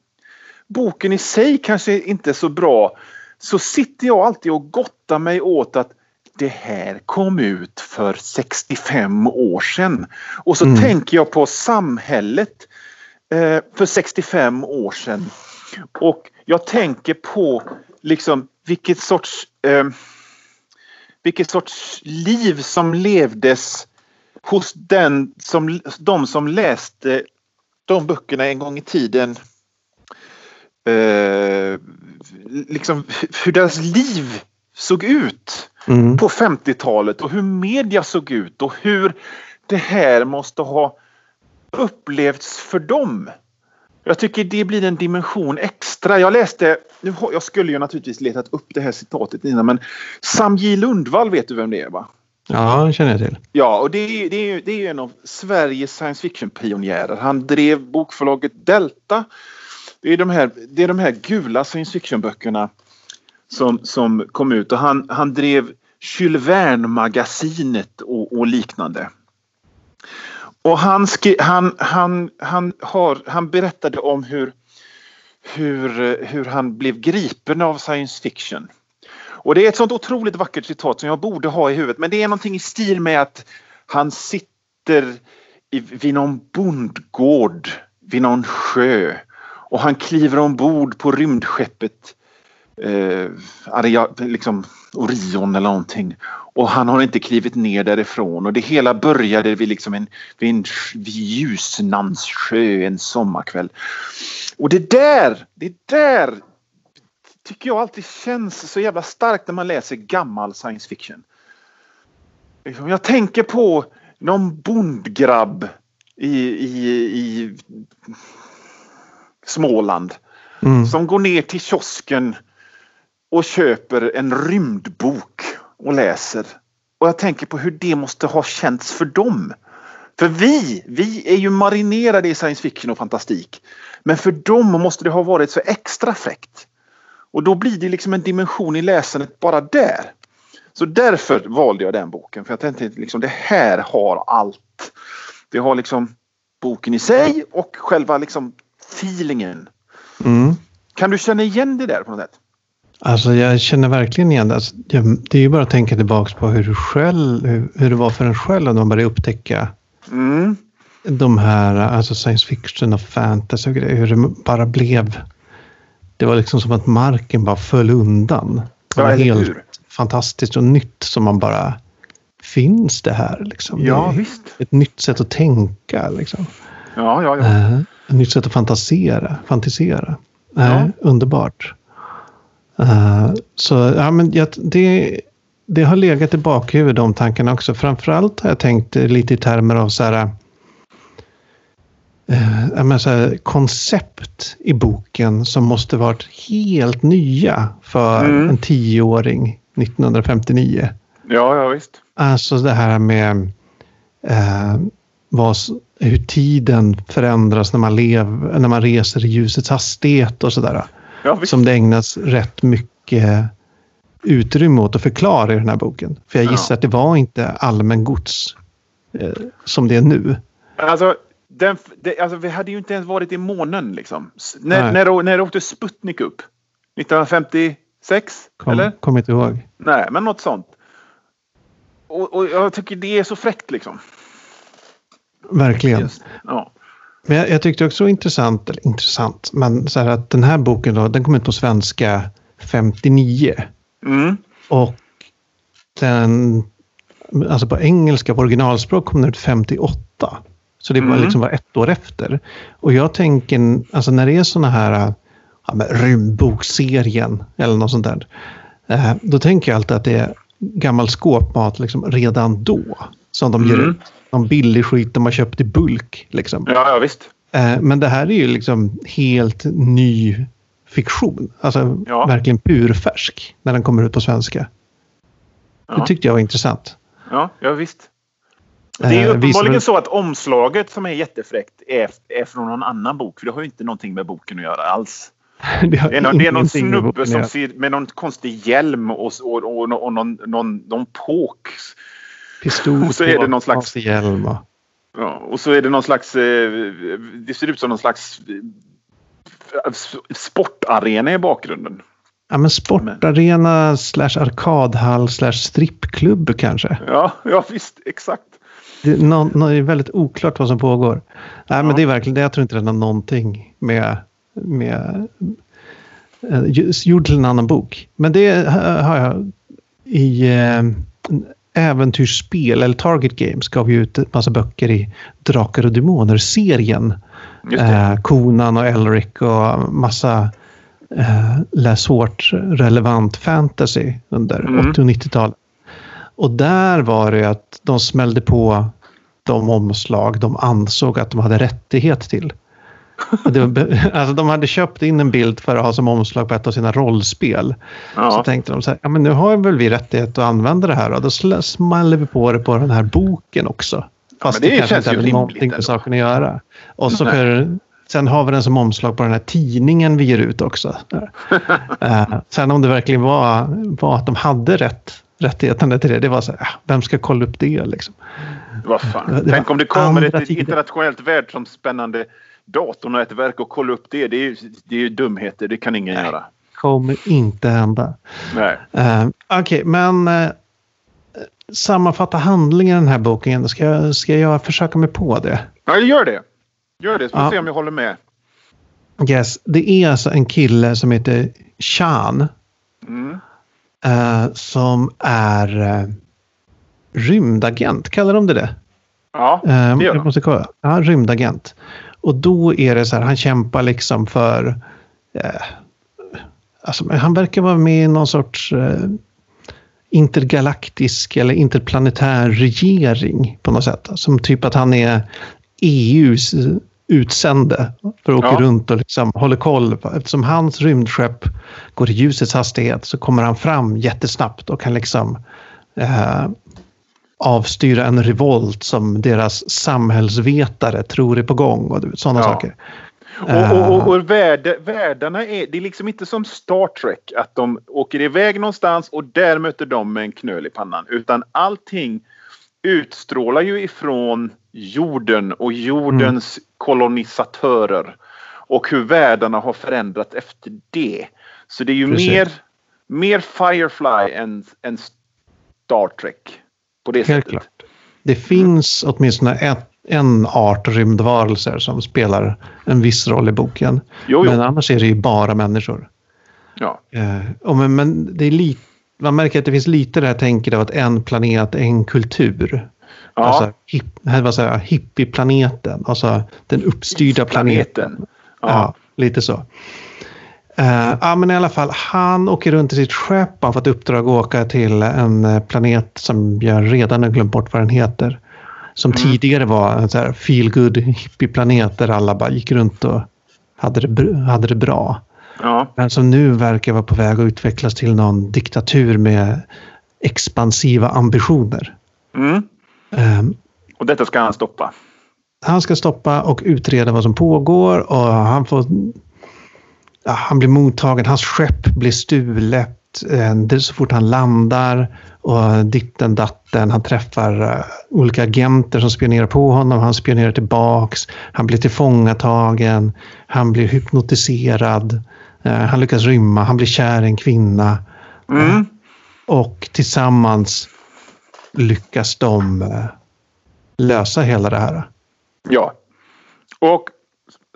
boken i sig kanske inte är så bra så sitter jag alltid och gottar mig åt att det här kom ut för 65 år sedan. Och så mm. tänker jag på samhället eh, för 65 år sedan. Och jag tänker på liksom vilket sorts eh, vilket sorts liv som levdes hos den som, de som läste de böckerna en gång i tiden. Eh, liksom hur deras liv såg ut mm. på 50-talet och hur media såg ut och hur det här måste ha upplevts för dem. Jag tycker det blir en dimension extra. Jag läste, jag skulle ju naturligtvis letat upp det här citatet innan men Sam J Lundvall vet du vem det är va? Ja, det känner jag till. Ja, och det är, det är, det är en av Sveriges science fiction-pionjärer. Han drev bokförlaget Delta. Det är de här, det är de här gula science fiction-böckerna som, som kom ut och han, han drev Jules Verne-magasinet och, och, liknande. Och han, skri, han, han, han, har, han berättade om hur, hur, hur han blev gripen av science fiction. Och det är ett sånt otroligt vackert citat som jag borde ha i huvudet men det är någonting i stil med att han sitter i, vid någon bondgård vid någon sjö och han kliver ombord på rymdskeppet eh, Aria, liksom Orion eller någonting. Och han har inte klivit ner därifrån och det hela började vid, liksom en, vid, en, vid Ljusnans sjö en sommarkväll. Och det där, det där tycker jag alltid känns så jävla starkt när man läser gammal science fiction. Liksom, jag tänker på någon bondgrabb i, i, i Småland mm. som går ner till kiosken och köper en rymdbok och läser. Och jag tänker på hur det måste ha känts för dem. För vi, vi är ju marinerade i science fiction och fantastik. Men för dem måste det ha varit så extra fräckt. Och då blir det liksom en dimension i läsandet bara där. Så därför valde jag den boken. För jag tänkte liksom det här har allt. Det har liksom boken i sig och själva liksom feelingen. Mm. Kan du känna igen det där på något sätt? Alltså jag känner verkligen igen det. Alltså, det är ju bara att tänka tillbaka på hur, själv, hur, det var för en själv när man började upptäcka mm. de här alltså science fiction och fantasy och grejer. Hur det bara blev det var liksom som att marken bara föll undan. Det var ja, helt hur? fantastiskt och nytt som man bara... Finns det här? Liksom? Ja, det visst. Ett nytt sätt att tänka. Liksom. Ja, ja, ja. Uh, ett nytt sätt att fantasera. fantisera. Uh, ja. Underbart. Uh, så ja, men det, det har legat i bakhuvudet de tankarna också. Framförallt har jag tänkt lite i termer av så här eh, här, koncept i boken som måste varit helt nya för mm. en tioåring 1959. Ja, ja visst. Alltså det här med eh, vad, hur tiden förändras när man, lev, när man reser i ljusets hastighet och sådär. Ja, som det ägnas rätt mycket utrymme åt att förklara i den här boken. För jag gissar ja. att det var inte allmän gods eh, som det är nu. Alltså, den, det, alltså, vi hade ju inte ens varit i månen liksom. När, när, när åkte Sputnik upp? 1956? Kom, eller? Kommer inte ihåg. Nej, men något sånt. Och, och jag tycker det är så fräckt liksom. Verkligen. Just, ja. Men jag, jag tyckte också intressant, eller intressant, men så här att den här boken då, den kom ut på svenska 59. Mm. Och den, alltså på engelska, på originalspråk kom den ut 58. Så det var mm. liksom var ett år efter. Och jag tänker, alltså när det är sådana här ja, rymdbokserien eller något sånt där. Eh, då tänker jag alltid att det är gammal skåpmat liksom, redan då. Som de mm. ut. Någon billig skit de har köpt i bulk. Liksom. Ja, ja, visst. Eh, men det här är ju liksom helt ny fiktion. Alltså ja. verkligen purfärsk när den kommer ut på svenska. Det tyckte jag var intressant. Ja, ja visst. Det är ju Eh, uppenbarligen så att omslaget som är jättefräckt är, är från någon annan bok. För det har ju inte någonting med boken att göra alls. *laughs* Det, Det är någon, det är någon snubbe som ser med någon konstig hjälm och, och, och, och någon, någon, någon påk. Pistol och så är det någon slags- konstig hjälm. och- Ja, och så är det någon slags... Eh, det ser ut som någon slags eh, sportarena i bakgrunden. Ja, men sportarena slash arkadhall slash strippklubb kanske. Ja, ja visst. Exakt. Det, är nå- nå- det är väldigt oklart vad som pågår. Nej, Ja. men det är verkligen det. Jag tror inte det har någonting med, med eh, gjord till en annan bok. Men det har jag i äventyrsspel eller Target Games gav ju ut en massa böcker i Drakar och Demoner-serien. Eh, Conan och Elric och massa eh, läs hårt relevant fantasy under Mm. 80 och 90-talet. Och där var det att de smällde på de omslag de ansåg att de hade rättighet till. *laughs* Det alltså de hade köpt in en bild för att ha som omslag på ett av sina rollspel. Så Ja. tänkte de så här, ja men nu har väl vi rättighet att använda det här och då smäller vi på det på den här boken också. Fast men det det, kanske inte hade rimligt någonting med saken att göra. Och så för, sen har vi den som omslag på den här tidningen vi ger ut också. *laughs* Eh, sen om det verkligen var, var att de hade rätt rättigheterna till det, det var så här, ja, vem ska kolla upp det liksom? Vad fan. Det var Tänk om det kommer ett internationellt världsomspännande datornätverk och kolla upp det. Det är ju, det är ju dumheter. Det kan ingen Nej. göra. Kommer inte hända. Nej. Uh, Okej, men uh, sammanfatta handlingen i den här boken. Ska, jag- ska jag försöka mig på det? Ja, gör det. Gör det. Så får vi Ja. se om jag håller med. Yes, det är alltså en kille som heter Sean Mm. eh, som är eh, rymdagent, kallar de det det? Ja, det gör jag de. måste kolla. Ja, rymdagent. Och då är det så här, han kämpar liksom för... Eh, alltså, han verkar vara med i någon sorts eh, intergalaktisk eller interplanetär regering på något sätt. Som typ att han är EUs utsände för att åka Ja. runt och liksom håller koll. Eftersom hans rymdskepp går i ljusets hastighet så kommer han fram jättesnabbt och kan liksom eh, avstyra en revolt som deras samhällsvetare tror är på gång och sådana Ja. saker. Och, och, och, och värde, världarna är, det är liksom inte som Star Trek att de åker iväg någonstans och där möter de med en knöl i pannan. Utan allting utstrålar ju ifrån jorden och jordens kolonisatörer. Och hur världarna har förändrats efter det. Så det är ju Precis. mer, mer Firefly än, än Star Trek. På det Helt sättet. klart. Det finns åtminstone ett, en art rymdvarelser som spelar en viss roll i boken. Jo, jo. Men annars är det ju bara människor. Ja. Eh, men, men det är lite, man märker att det finns lite det här tänket av att en planet, en kultur. Ja. Alltså hip, var så här, hippieplaneten, alltså den uppstyrda planeten. Planeten. Ja. Ja. lite så. Eh, ja, men i alla fall, han åker runt i sitt skepp. Han har fått uppdrag att åka till en eh, planet som jag redan har glömt bort vad den heter. Som Mm. tidigare var en så här feel good hippieplanet där alla bara gick runt och hade det, hade det bra. Ja. Men som nu verkar vara på väg att utvecklas till någon diktatur med expansiva ambitioner. Mm. Eh, Och detta ska han stoppa. han ska stoppa och utreda vad som pågår och han får... Han blir mottagen, hans skepp blir stulet eh, det är så fort han landar och ditten datten. Han träffar eh, olika agenter som spionerar på honom. Han spionerar tillbaks. Han blir tillfångatagen. Han blir hypnotiserad. Eh, han lyckas rymma. Han blir kär i en kvinna. Mm. Och tillsammans lyckas de lösa hela det här. Ja. Och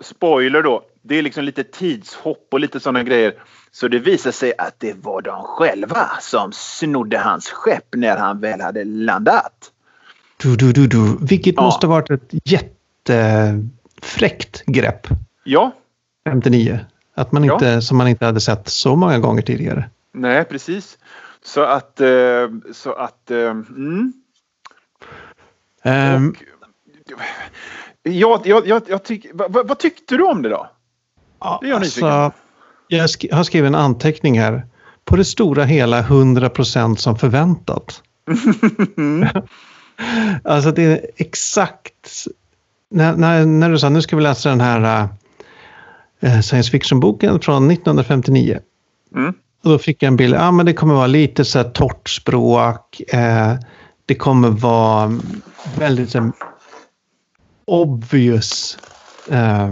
spoiler då. Det är liksom lite tidshopp och lite sådana grejer. Så det visar sig att det var de själva som snodde hans skepp när han väl hade landat. Du, du, du, du. Vilket Ja. måste ha varit ett jättefräckt grepp Ja, 59. Att man Ja. inte, Som man inte hade sett så många gånger tidigare. nej precis. Så att... Eh, så att... Eh, mm. Ehm, Och, jag, jag, jag, jag tyck, vad vad tyckte du om det då? Ja, det nyfiken alltså, jag sk- har skrivit en anteckning här. På det stora hela 100 procent som förväntat. *laughs* alltså det är exakt... När, när, när du sa nu ska vi läsa den här uh, science fiction-boken från 1959. Mm. Och då fick jag en bild. Ja, men det kommer vara lite så här torrt språk. Eh, det kommer vara väldigt så obvious. Eh,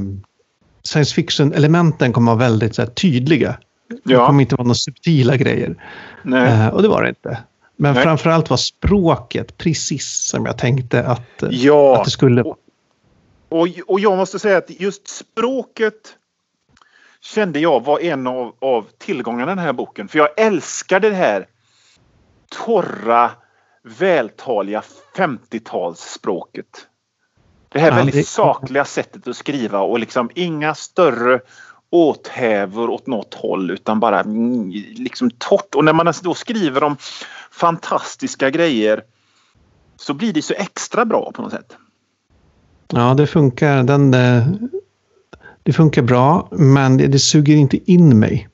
science fiction-elementen kommer vara väldigt här, tydliga. Det Ja. kommer inte vara några subtila grejer. Nej. Eh, och det var det inte. Men Nej. framförallt var språket precis som jag tänkte att, eh, Ja. att det skulle vara. Och, och jag måste säga att just språket kände jag var en av, av tillgångarna i den här boken. För jag älskade det här torra, vältaliga 50-talsspråket. Det här Ja, väldigt det- sakliga sättet att skriva och liksom inga större åthävor åt något håll utan bara liksom torrt. Och när man då skriver om fantastiska grejer så blir det så extra bra på något sätt. Ja, det funkar. Den, eh, det funkar bra, men det, det suger inte in mig.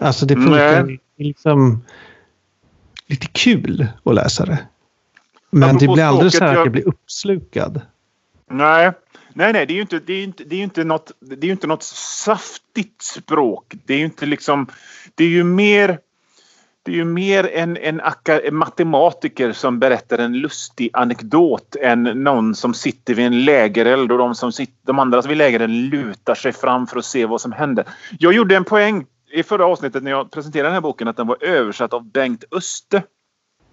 Alltså det funkar Nej. liksom lite kul att läsa det. Men det Apropå blir aldrig så här att jag- jag blir uppslukad. Nej, nej, nej, det är ju inte, det är inte, det är ju inte något, det är inte något saftigt språk. Det är ju inte liksom, det är ju mer, det är ju mer en, en, en matematiker som berättar en lustig anekdot än någon som sitter vid en lägereld och de, som sitter, de andra vid lägerelden lutar sig fram för att se vad som händer. Jag gjorde en poäng i förra avsnittet när jag presenterade den här boken att den var översatt av Bengt Öste.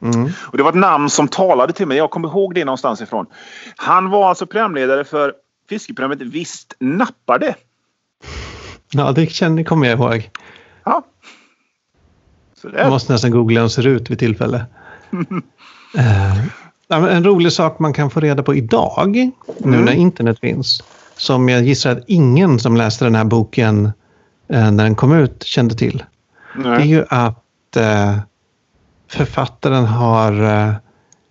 Mm. Och det var ett namn som talade till mig. Jag kommer ihåg det någonstans ifrån. Han var alltså programledare för fiskeprogrammet Visst nappar det. Ja, det känner, kommer jag ihåg. Ja. Jag måste nästan googla hur den ser ut vid tillfälle. *laughs* Men en rolig sak man kan få reda på idag, nu Mm. när internet finns, som jag gissar att ingen som läste den här boken eh, när den kom ut kände till. Det är Nej. ju att eh, författaren har eh,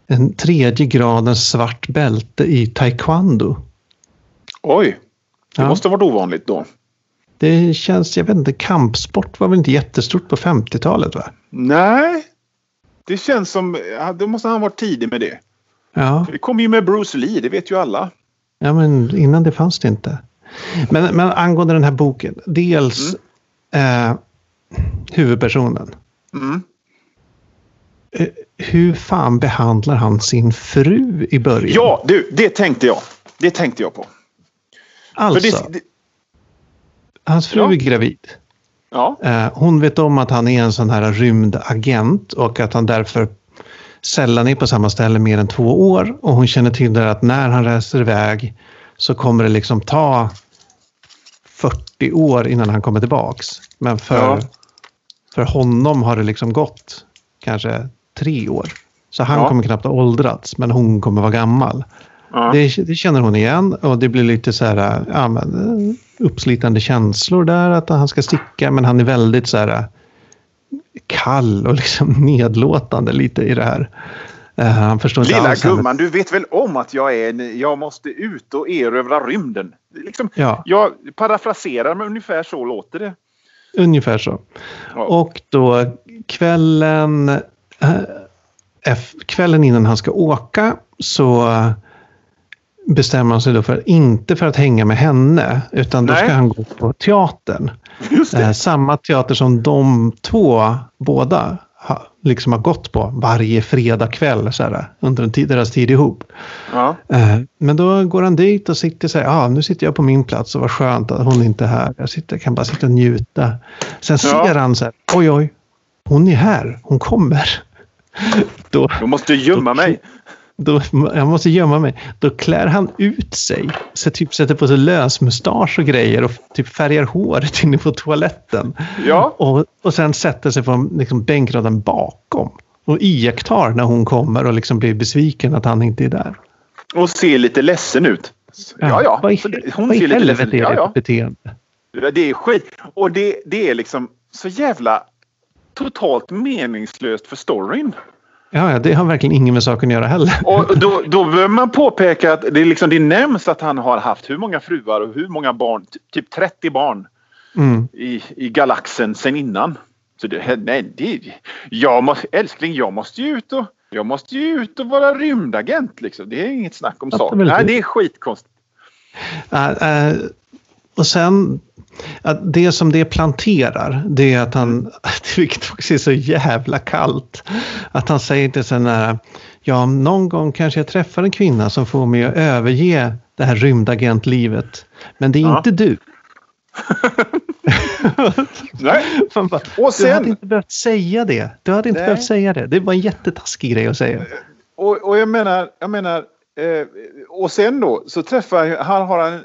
en tredje gradens svart bälte i taekwondo. Oj. Det Ja. måste ha varit ovanligt då. Det känns, jag vet inte, kampsport var väl inte jättestort på 50-talet va? Nej. Det känns som... Då måste han varit tidig med det. Ja, Det kom ju med Bruce Lee, det vet ju alla. ja men innan det fanns det inte. Men, men angående den här boken, dels eh, huvudpersonen. Mm. Eh, hur fan behandlar han sin fru i början? Ja, du, det tänkte jag. Det tänkte jag på. alltså, det, det, hans fru Ja. är gravid. ja, Eh, hon vet om att han är en sån här rymdagent och att han därför sällan är på samma ställe mer än två år. Och hon känner till det att när han reser iväg så kommer det liksom ta 40 år innan han kommer tillbaks. Men för, Ja. för honom har det liksom gått kanske tre år. Så han Ja. kommer knappt ha åldrats, men hon kommer vara gammal. ja. Det, det känner hon igen och det blir lite så här, ja, men, eh, uppslitande känslor där att han ska sticka. Men han är väldigt så här eh, kall och *laughs* liksom nedlåtande lite i det här. Eh, han förstår inte Lilla alls hennes- gumman, du vet väl om att jag är en, jag måste ut och erövra rymden. Liksom, Ja, jag parafraserar men ungefär så låter det. ungefär så. Ja. Och då kvällen, kvällen innan han ska åka så eh, bestämmer han sig då för, inte för att hänga med henne, utan då Nej. ska han gå på teatern. Eh, samma teater som de två båda ha, liksom har gått på varje fredagkväll så här, under en tid, deras tid ihop. Ja. Eh, men då går han dit och sitter så här, ja nu sitter jag på min plats och vad skönt att hon inte är här. Jag sitter, kan bara sitta och njuta. Sen Ja. ser han så här, oj oj, hon är här, hon kommer. Då, Jag måste gömma mig. då, jag måste gömma mig. Då klär han ut sig. Så typ sätter på sig lösmustasch och grejer och typ färgar håret *laughs* inne på toaletten. Ja. Och, och sen sätter sig på liksom, bänkraden bakom. Och iakttar när hon kommer och liksom blir besviken att han inte är där. Och ser lite ledsen ut. Ja, ja. Vad i, det- vad i ser lite helvete ledsen är Ja, det ja. för beteende? Det är skit. Och det, det är liksom så jävla totalt meningslöst för storyn. Ja, det har verkligen ingen med saken att göra heller. Och *laughs* då, då behöver man påpeka att det, liksom, det nämns att han har haft hur många fruar och hur många barn. Ty- Typ 30 barn Mm. i, i galaxen sen innan. Så det, nej, det, jag måste, älskling, jag måste ju ut och Jag måste ut och vara rymdagent liksom. Det är inget snack om saken. det är väldigt Nej, det är skitkonstigt. Äh, äh, och sen, att det som det planterar, det är att han, *laughs* vilket också är så jävla kallt, att han säger till sig nära, ja någon gång kanske jag träffar en kvinna som får mig att överge det här rymdagentlivet. Men det är Ja. inte du. *laughs* Nej. *laughs* Bara, Och Du hade sen, inte behövt säga det. Du hade inte Nej. behövt säga det. Det var en jättetaskig grej att säga. och, och jag menar, jag menar eh, och sen då så träffar han, har han,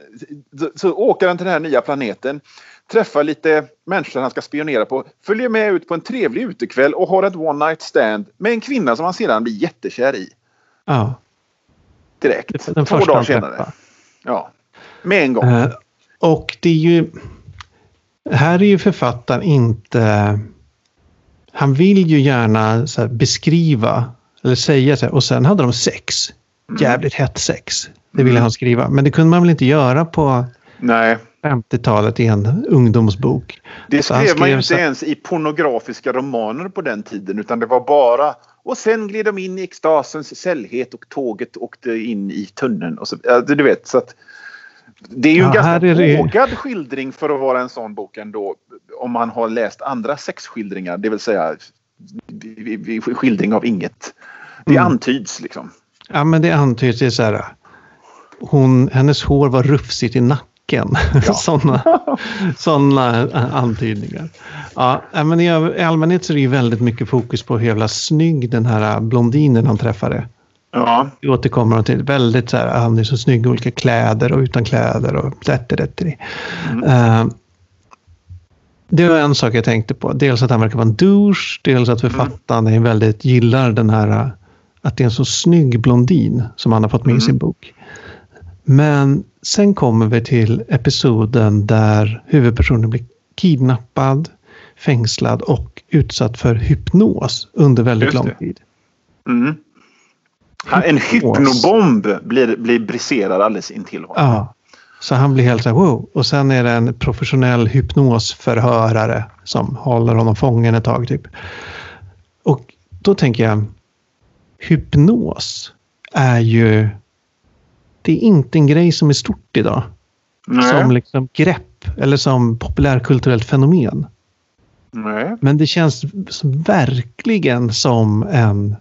så åker han till den här nya planeten, träffar lite människor han ska spionera på, följer med ut på en trevlig utekväll och har ett one night stand med en kvinna som han sedan blir jättekär i. Ja, Direkt. den Två dagar senare. Ja. Med en gång. Eh, och det är ju... Här är ju författaren inte... Han vill ju gärna beskriva eller säga så här, och sen hade de sex. Jävligt hett sex. Det ville Mm. han skriva. Men det kunde man väl inte göra på Nej, 50-talet i en ungdomsbok. det han skrev man ju skrev inte så- ens i pornografiska romaner på den tiden utan det var bara och sen gled de in i extasens sällhet och tåget åkte in i tunneln. Och så, du vet, så att det är ju en Ja, ganska det- vågad skildring för att vara en sån bok ändå. Om man har läst andra sexskildringar, det vill säga skildring av inget. Det Mm. antyds liksom. Ja, men det antyds ju så här. Hon, hennes hår var rufsigt i nacken. Ja. *laughs* Sådana såna antydningar. Ja, men i, allmänhet så är det ju väldigt mycket fokus på hur jävla snygg den här blondinen han träffade. Ja, Det återkommer de till. Väldigt så här, han är så snygg i olika kläder och utan kläder och rätt rätt Mm. uh, Det var en sak jag tänkte på. Dels att han verkar vara en douche. Dels att författaren är väldigt gillar den här att det är en så snygg blondin som han har fått med i Mm. sin bok. Men sen kommer vi till episoden där huvudpersonen blir kidnappad, fängslad och utsatt för hypnos under väldigt lång tid. mm. Han- En hypnobomb blir, blir briserad alldeles intill honom. Ja. Så han blir helt så här, wow. Och sen är det en professionell hypnosförhörare som håller honom fången ett tag. Typ. Och då tänker jag, hypnos är ju, det är inte en grej som är stort idag. Nej. Som liksom grepp eller som populärkulturellt fenomen. Nej. Men det känns verkligen som en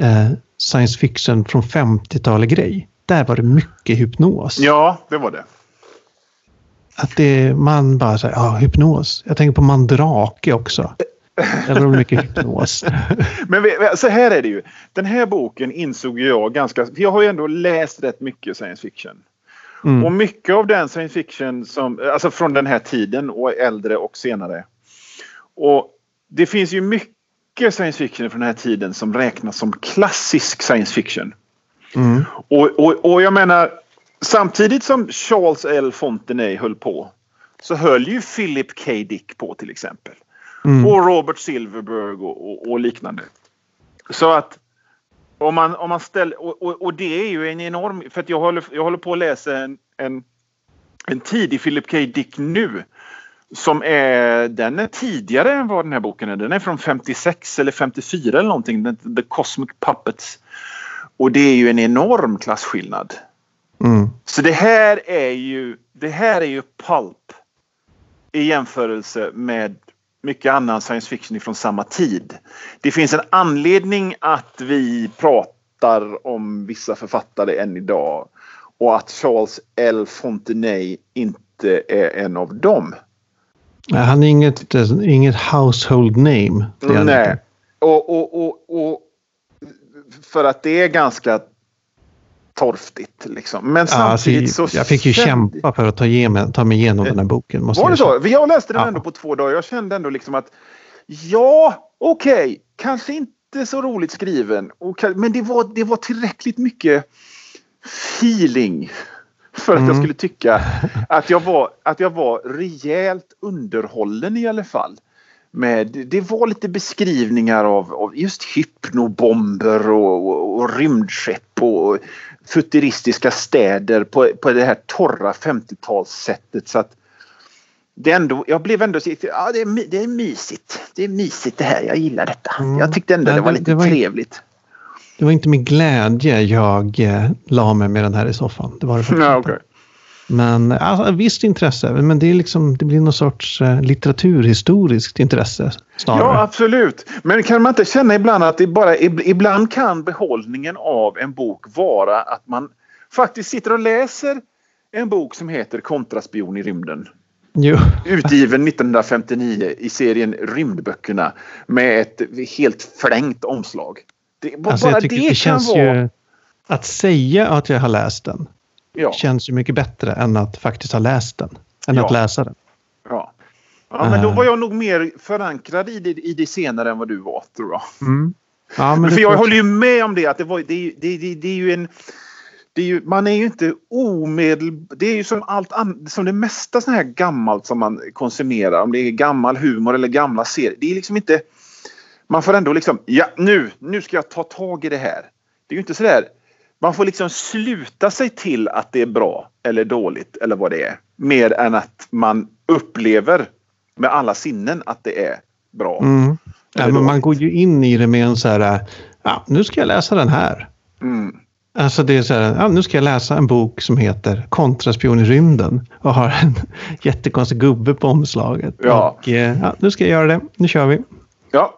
eh, science fiction från 50-talet grej. Där var det mycket hypnos. Ja, det var det. Att det, man bara säger, ja, hypnos. Jag tänker på Mandrake också. Det mycket hypnos. *laughs* Men så här är det ju. Den här boken insåg jag ganska... Jag har ju ändå läst rätt mycket science fiction. Och Mm. mycket av den science fiction som, alltså från den här tiden och äldre och senare. Och det finns ju mycket science fiction från den här tiden som räknas som klassisk science fiction. Mm. Och, och, och jag menar, samtidigt som Charles L. Fontenay höll på så höll ju Philip K. Dick på till exempel. Mm. Och Robert Silverberg och, och, och liknande. Så att om man, om man ställer... Och, och, och det är ju en enorm... För att jag håller, jag håller på att läsa en, en, en tidig Philip K. Dick nu. Som är... Den är tidigare än vad den här boken är. Den är från 56 eller 54 eller någonting. The Cosmic Puppets. Och det är ju en enorm klasskillnad. Mm. Så det här är ju, det här är ju pulp i jämförelse med mycket annan science fiction från samma tid. Det finns en anledning att vi pratar om vissa författare än idag och att Charles L. Fontenay inte är en av dem. Nej, Han är inget, inget household name. Nej. Och, och, och, och för att det är ganska torftigt liksom. Men Ja, alltså, samtidigt så... jag fick ju kände- kämpa för att ta, igenom, ta mig igenom den här boken. Måste Var det jag så? Jag läste den Ja. ändå på två dagar. Jag kände ändå liksom att ja, okej, kanske inte så roligt skriven. Och, men det var, det var tillräckligt mycket feeling för att jag Mm. skulle tycka att jag, var, att jag var rejält underhållen i alla fall. Med, det var lite beskrivningar av, av just hypnobomber och, och, och rymdskepp och futuristiska städer på, på det här torra 50-talssättet. Så att det ändå, jag blev ändå så, ja, det, är, det är mysigt. Det är mysigt det här. Jag gillar detta. Mm. Jag tyckte ändå Ja, det var lite det var- trevligt. det var inte med glädje jag eh, la mig med den här i soffan. Det var det *laughs* inte. okej. Men alltså, visst intresse, men det, är liksom, det blir någon sorts eh, litteraturhistoriskt intresse snarare. Ja, absolut. Men kan man inte känna ibland att det bara, ib- ibland kan behållningen av en bok vara att man faktiskt sitter och läser en bok som heter Kontraspion i rymden. Jo. Utgiven 1959 i serien Rymdböckerna med ett helt flängt omslag. Det, Alltså, bara det, det, kan känns vara... ju... Att säga att jag har läst den Ja, känns ju mycket bättre än att faktiskt ha läst den. Än Ja. att läsa den. ja. ja, men då Eh. var jag nog mer förankrad i det, i det senare än vad du var, tror jag. Ja, men För jag håller ju med om det att det, var, det, det, det, det är ju en... Är ju, man är ju inte omedel... Det är ju som allt an, som det mesta sånt här gammalt som man konsumerar. Om det är gammal humor eller gamla serier. Det är liksom inte... Man får ändå liksom, ja nu, nu ska jag ta tag i det här. Det är ju inte sådär... Man får liksom sluta sig till att det är bra eller dåligt eller vad det är. Mer än att man upplever med alla sinnen att det är bra. Mm. Ja, men man går ju in i det med en så här, ja, nu ska jag läsa den här. Mm. Alltså det är så här, ja, nu ska jag läsa en bok som heter Kontraspion i rymden och har en *laughs* jättekonstig gubbe på omslaget. Ja. Och, eh, ja, nu ska jag göra det, nu kör vi. Ja,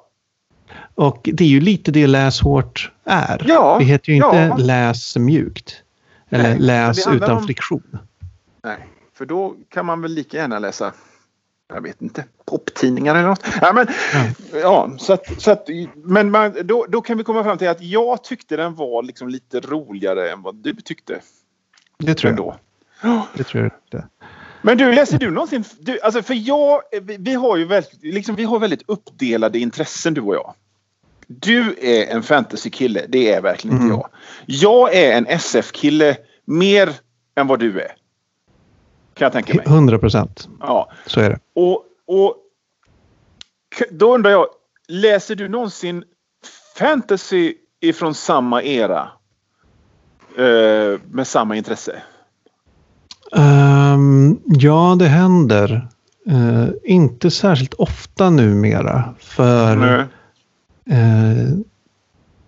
Och det är ju lite det läs hårt är. Ja, det heter ju inte ja. läs mjukt. Eller Nej, läs utan om- friktion. Nej, för då kan man väl lika gärna läsa, jag vet inte, poptidningar eller något. Ja, men, ja, så att, så att, men man, då, då kan vi komma fram till att jag tyckte den var liksom lite roligare än vad du tyckte. Det tror jag. Ändå. Det tror jag inte. Men du, läser du någonsin? Du, alltså för jag, vi, vi har ju väldigt, liksom, vi har väldigt uppdelade intressen du och jag. Du är en fantasykille, det är verkligen inte Mm. jag. Jag är en SF-kille mer än vad du är. Kan jag tänka mig. 100 procent. Ja. Så är det. Och, och då undrar jag, läser du någonsin fantasy ifrån samma era? Eh, med samma intresse? Ehm, ja, det händer. Eh, inte särskilt ofta numera. För Nej. Eh,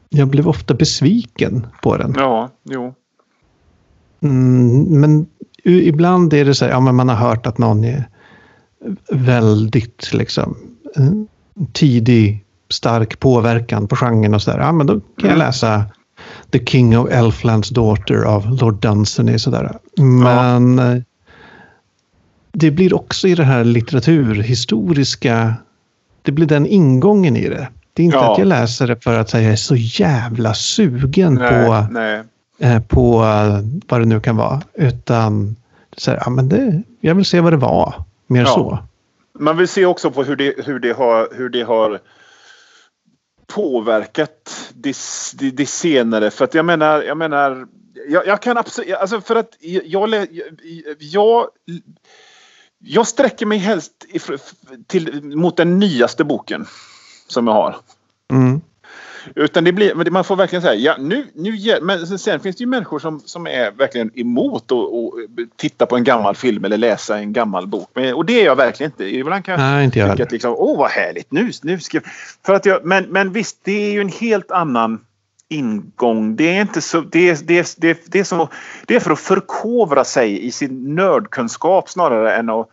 jag blev ofta besviken på den. Ja, jo. Mm, men ibland är det så här, ja men man har hört att någon är väldigt liksom tidig stark påverkan på genren och så där. Ja men då kan jag Mm. läsa The King of Elflands Daughter av Lord Dunsany sådär. Men eh, det blir också i det här litteraturhistoriska, det blir den ingången i det. Det är inte Ja. att jag läser det för att säga jag är så jävla sugen Nej, på nej. eh, på eh, vad det nu kan vara. Utan så här, ja, men det, jag vill se vad det var. Mer Ja. så. Man vill se också på hur det, hur det, har, hur det har påverkat det, det, det senare. För att jag menar, jag menar, jag, jag kan absolut, alltså för att jag, jag, jag, jag sträcker mig helst if- till, mot den nyaste boken som jag har. Mm. Utan det blir, man får verkligen säga, ja nu, nu men sen- finns det ju människor som, som är verkligen emot att att titta på en gammal film eller läsa en gammal bok. Men, och det är jag verkligen inte. Ibland kan Nej, inte jag tycka heller. att liksom, åh vad härligt, nu, nu ska. För att jag, men, men visst, det är ju en helt annan ingång. Det är inte så, det är, det är, det är, det är, så, det är för att förkovra sig i sin nördkunskap snarare än att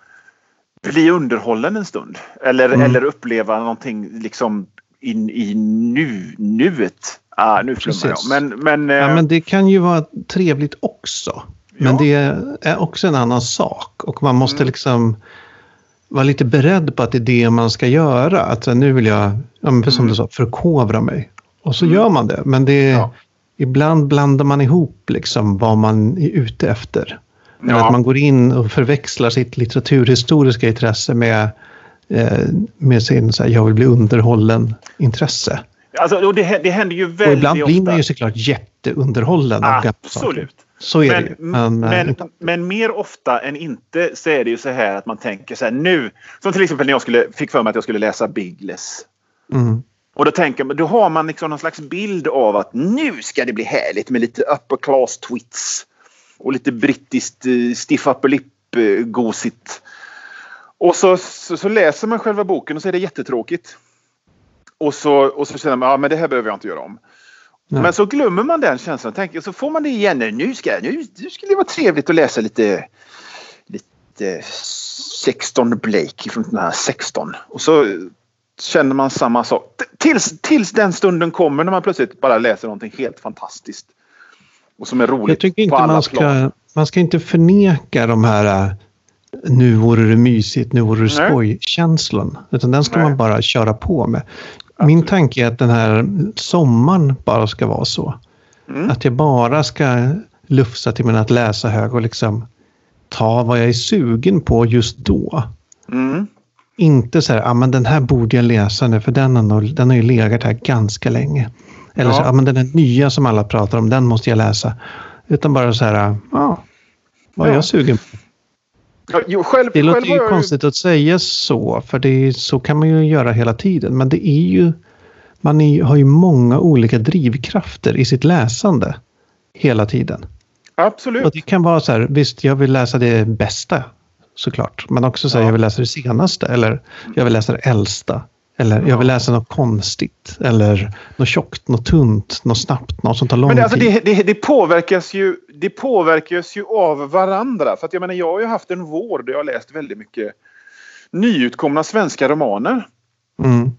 bli underhållen en stund. Eller, Mm. eller uppleva någonting liksom in i nu, nuet. Ah, nu flummar jag. Men, men, Ja, eh, men det kan ju vara trevligt också. Men Ja. det är också en annan sak. Och man måste Mm. liksom vara lite beredd på att det är det man ska göra. Att nu vill jag, ja, men som Mm. du sa, förkovra mig. Och så Mm. gör man det. Men det är, Ja. ibland blandar man ihop liksom vad man är ute efter. Ja. att man går in och förväxlar sitt litteraturhistoriska intresse med, eh, med sin så här, jag vill bli underhållen intresse. alltså, och det, det händer ju Och väldigt ibland ofta. blir man ju såklart jätteunderhållen av. Absolut. Så är det ju. Men, Men, men, eh, men, mer ofta än inte så är det ju så här att man tänker så här nu. Som till exempel när jag skulle, fick för mig att jag skulle läsa Bigless. mm, Och då tänker man, då har man liksom någon slags bild av att nu ska det bli härligt med lite upper class twits. Och lite brittiskt uh, stiff upper lip uh, gosigt. Och så, så, så läser man själva boken och så är det jättetråkigt. Och så, och så känner man, ja men det här behöver jag inte göra om. Nej. Men så glömmer man den känslan. Tänker, så får man det igen. Nu, ska, nu, nu skulle det vara trevligt att läsa lite, lite 16 Blake från den här 16. Och så känner man samma sak. Tills, tills den stunden kommer när man plötsligt bara läser någonting helt fantastiskt. Och som är roligt Jag tycker inte man ska, plan. man ska inte förneka de här äh, nu vore det mysigt, nu vore det skoj-känslan. Utan den ska Nej. man bara köra på med. Min tanke är att den här sommaren bara ska vara så. Mm. Att jag bara ska lufsa till mina att läsa hög och liksom ta vad jag är sugen på just då. Mm. Inte så här, ah, men den här borde jag läsa nu för den har, den har ju legat här ganska länge. Eller ja. så, ah, men den här nya som alla pratar om, den måste jag läsa. Utan bara så här, ja, vad är jag sugen på? Ja, jo, själv, det låter ju konstigt att säga så, för det, så kan man ju göra hela tiden. Men det är ju, man är, har ju många olika drivkrafter i sitt läsande hela tiden. Absolut. Och det kan vara så här, visst jag vill läsa det bästa såklart. Men också så här, ja. jag vill läsa det senaste eller jag vill läsa det äldsta. Eller jag vill läsa något konstigt eller något tjockt, något tunt, något snabbt, något som tar lång Men det, alltså, tid. Det, det, det, påverkas ju, det påverkas ju av varandra. För att jag menar, jag har ju haft en vår där jag har läst väldigt mycket nyutkomna svenska romaner. Mm.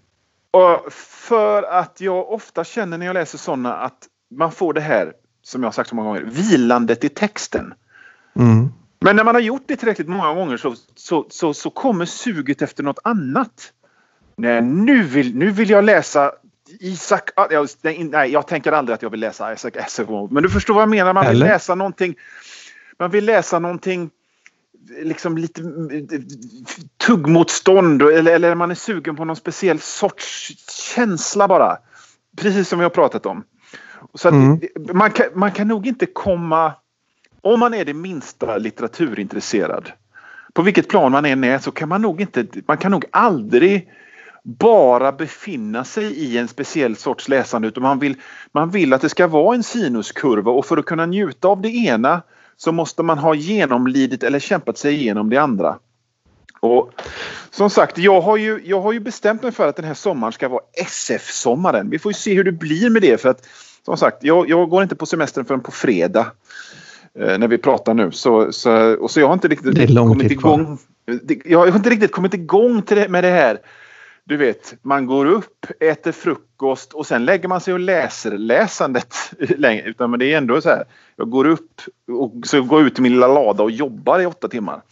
Och för att jag ofta känner när jag läser sådana att man får det här, som jag har sagt så många gånger, vilandet i texten. Mm. Men när man har gjort det tillräckligt många gånger så, så, så, så kommer suget efter något annat. Nej, nu vill, nu vill jag läsa Isak... Nej, jag tänker aldrig att jag vill läsa Isaac Asimov. Men du förstår vad jag menar. Man vill läsa någonting... Man vill läsa någonting liksom lite tuggmotstånd eller, eller man är sugen på någon speciell sorts känsla bara. Precis som vi har pratat om. Så mm. man, kan, man kan nog inte komma... Om man är det minsta litteraturintresserad på vilket plan man än är så kan man nog inte... Man kan nog aldrig bara befinna sig i en speciell sorts läsande utan man vill, man vill att det ska vara en sinuskurva och för att kunna njuta av det ena så måste man ha genomlidit eller kämpat sig igenom det andra. Och som sagt, jag har, ju, jag har ju bestämt mig för att den här sommaren ska vara SF-sommaren. Vi får se hur det blir med det för att som sagt, jag, jag går inte på semestern förrän på fredag. Eh, när vi pratar nu. Så, så, och så jag har inte riktigt kommit igång. Jag har inte riktigt kommit igång till det, med det här du vet, man går upp, äter frukost och sen lägger man sig och läser läsandet. *laughs* Länge. Utan men det är ändå så här, jag går upp och så går ut i min lilla lada och jobbar i åtta timmar.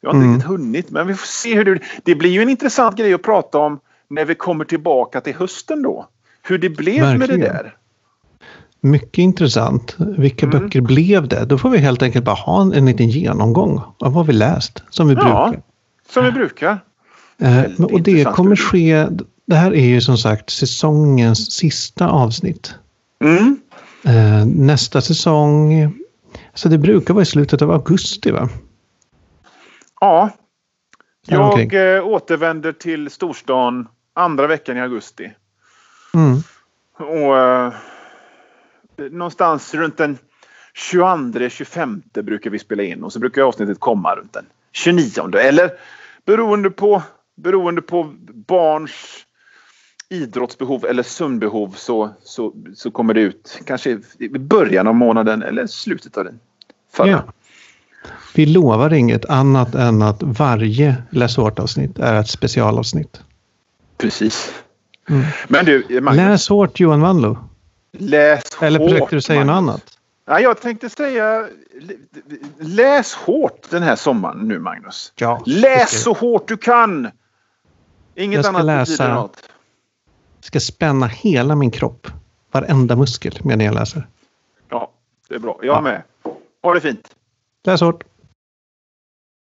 Jag har inte mm. riktigt hunnit, men vi får se hur det Det blir ju en intressant grej att prata om när vi kommer tillbaka till hösten då. Hur det blev Verkligen. med det där. Mycket intressant. Vilka mm. böcker blev det? Då får vi helt enkelt bara ha en, en liten genomgång av vad vi läst, som vi ja, brukar. Som vi brukar. Eh, och det kommer ske. Det här är ju som sagt säsongens sista avsnitt. Mm. Eh, nästa säsong. Så det brukar vara i slutet av augusti va? Ja. Jag eh, återvänder till storstan andra veckan i augusti. Mm. Och eh, någonstans runt den 22-25 brukar vi spela in och så brukar avsnittet komma runt den 29 eller beroende på beroende på barns idrottsbehov eller sömnbehov så, så, så kommer det ut kanske i början av månaden eller slutet av den förra. Ja. Vi lovar inget annat än att varje Läs hårt-avsnitt är ett specialavsnitt. Precis. Mm. Men du, Magnus, Läs hårt Johan Wanlo. Läs Eller hårt. Eller försökte du säga Magnus. något annat? Ja, jag tänkte säga läs hårt den här sommaren nu Magnus. Ja, läs så hårt du kan! Inget jag ska annat läsa, något. ska spänna hela min kropp. Varenda muskel medan jag läser. Ja, det är bra. Jag ja. med. Ha det fint. Läs hårt.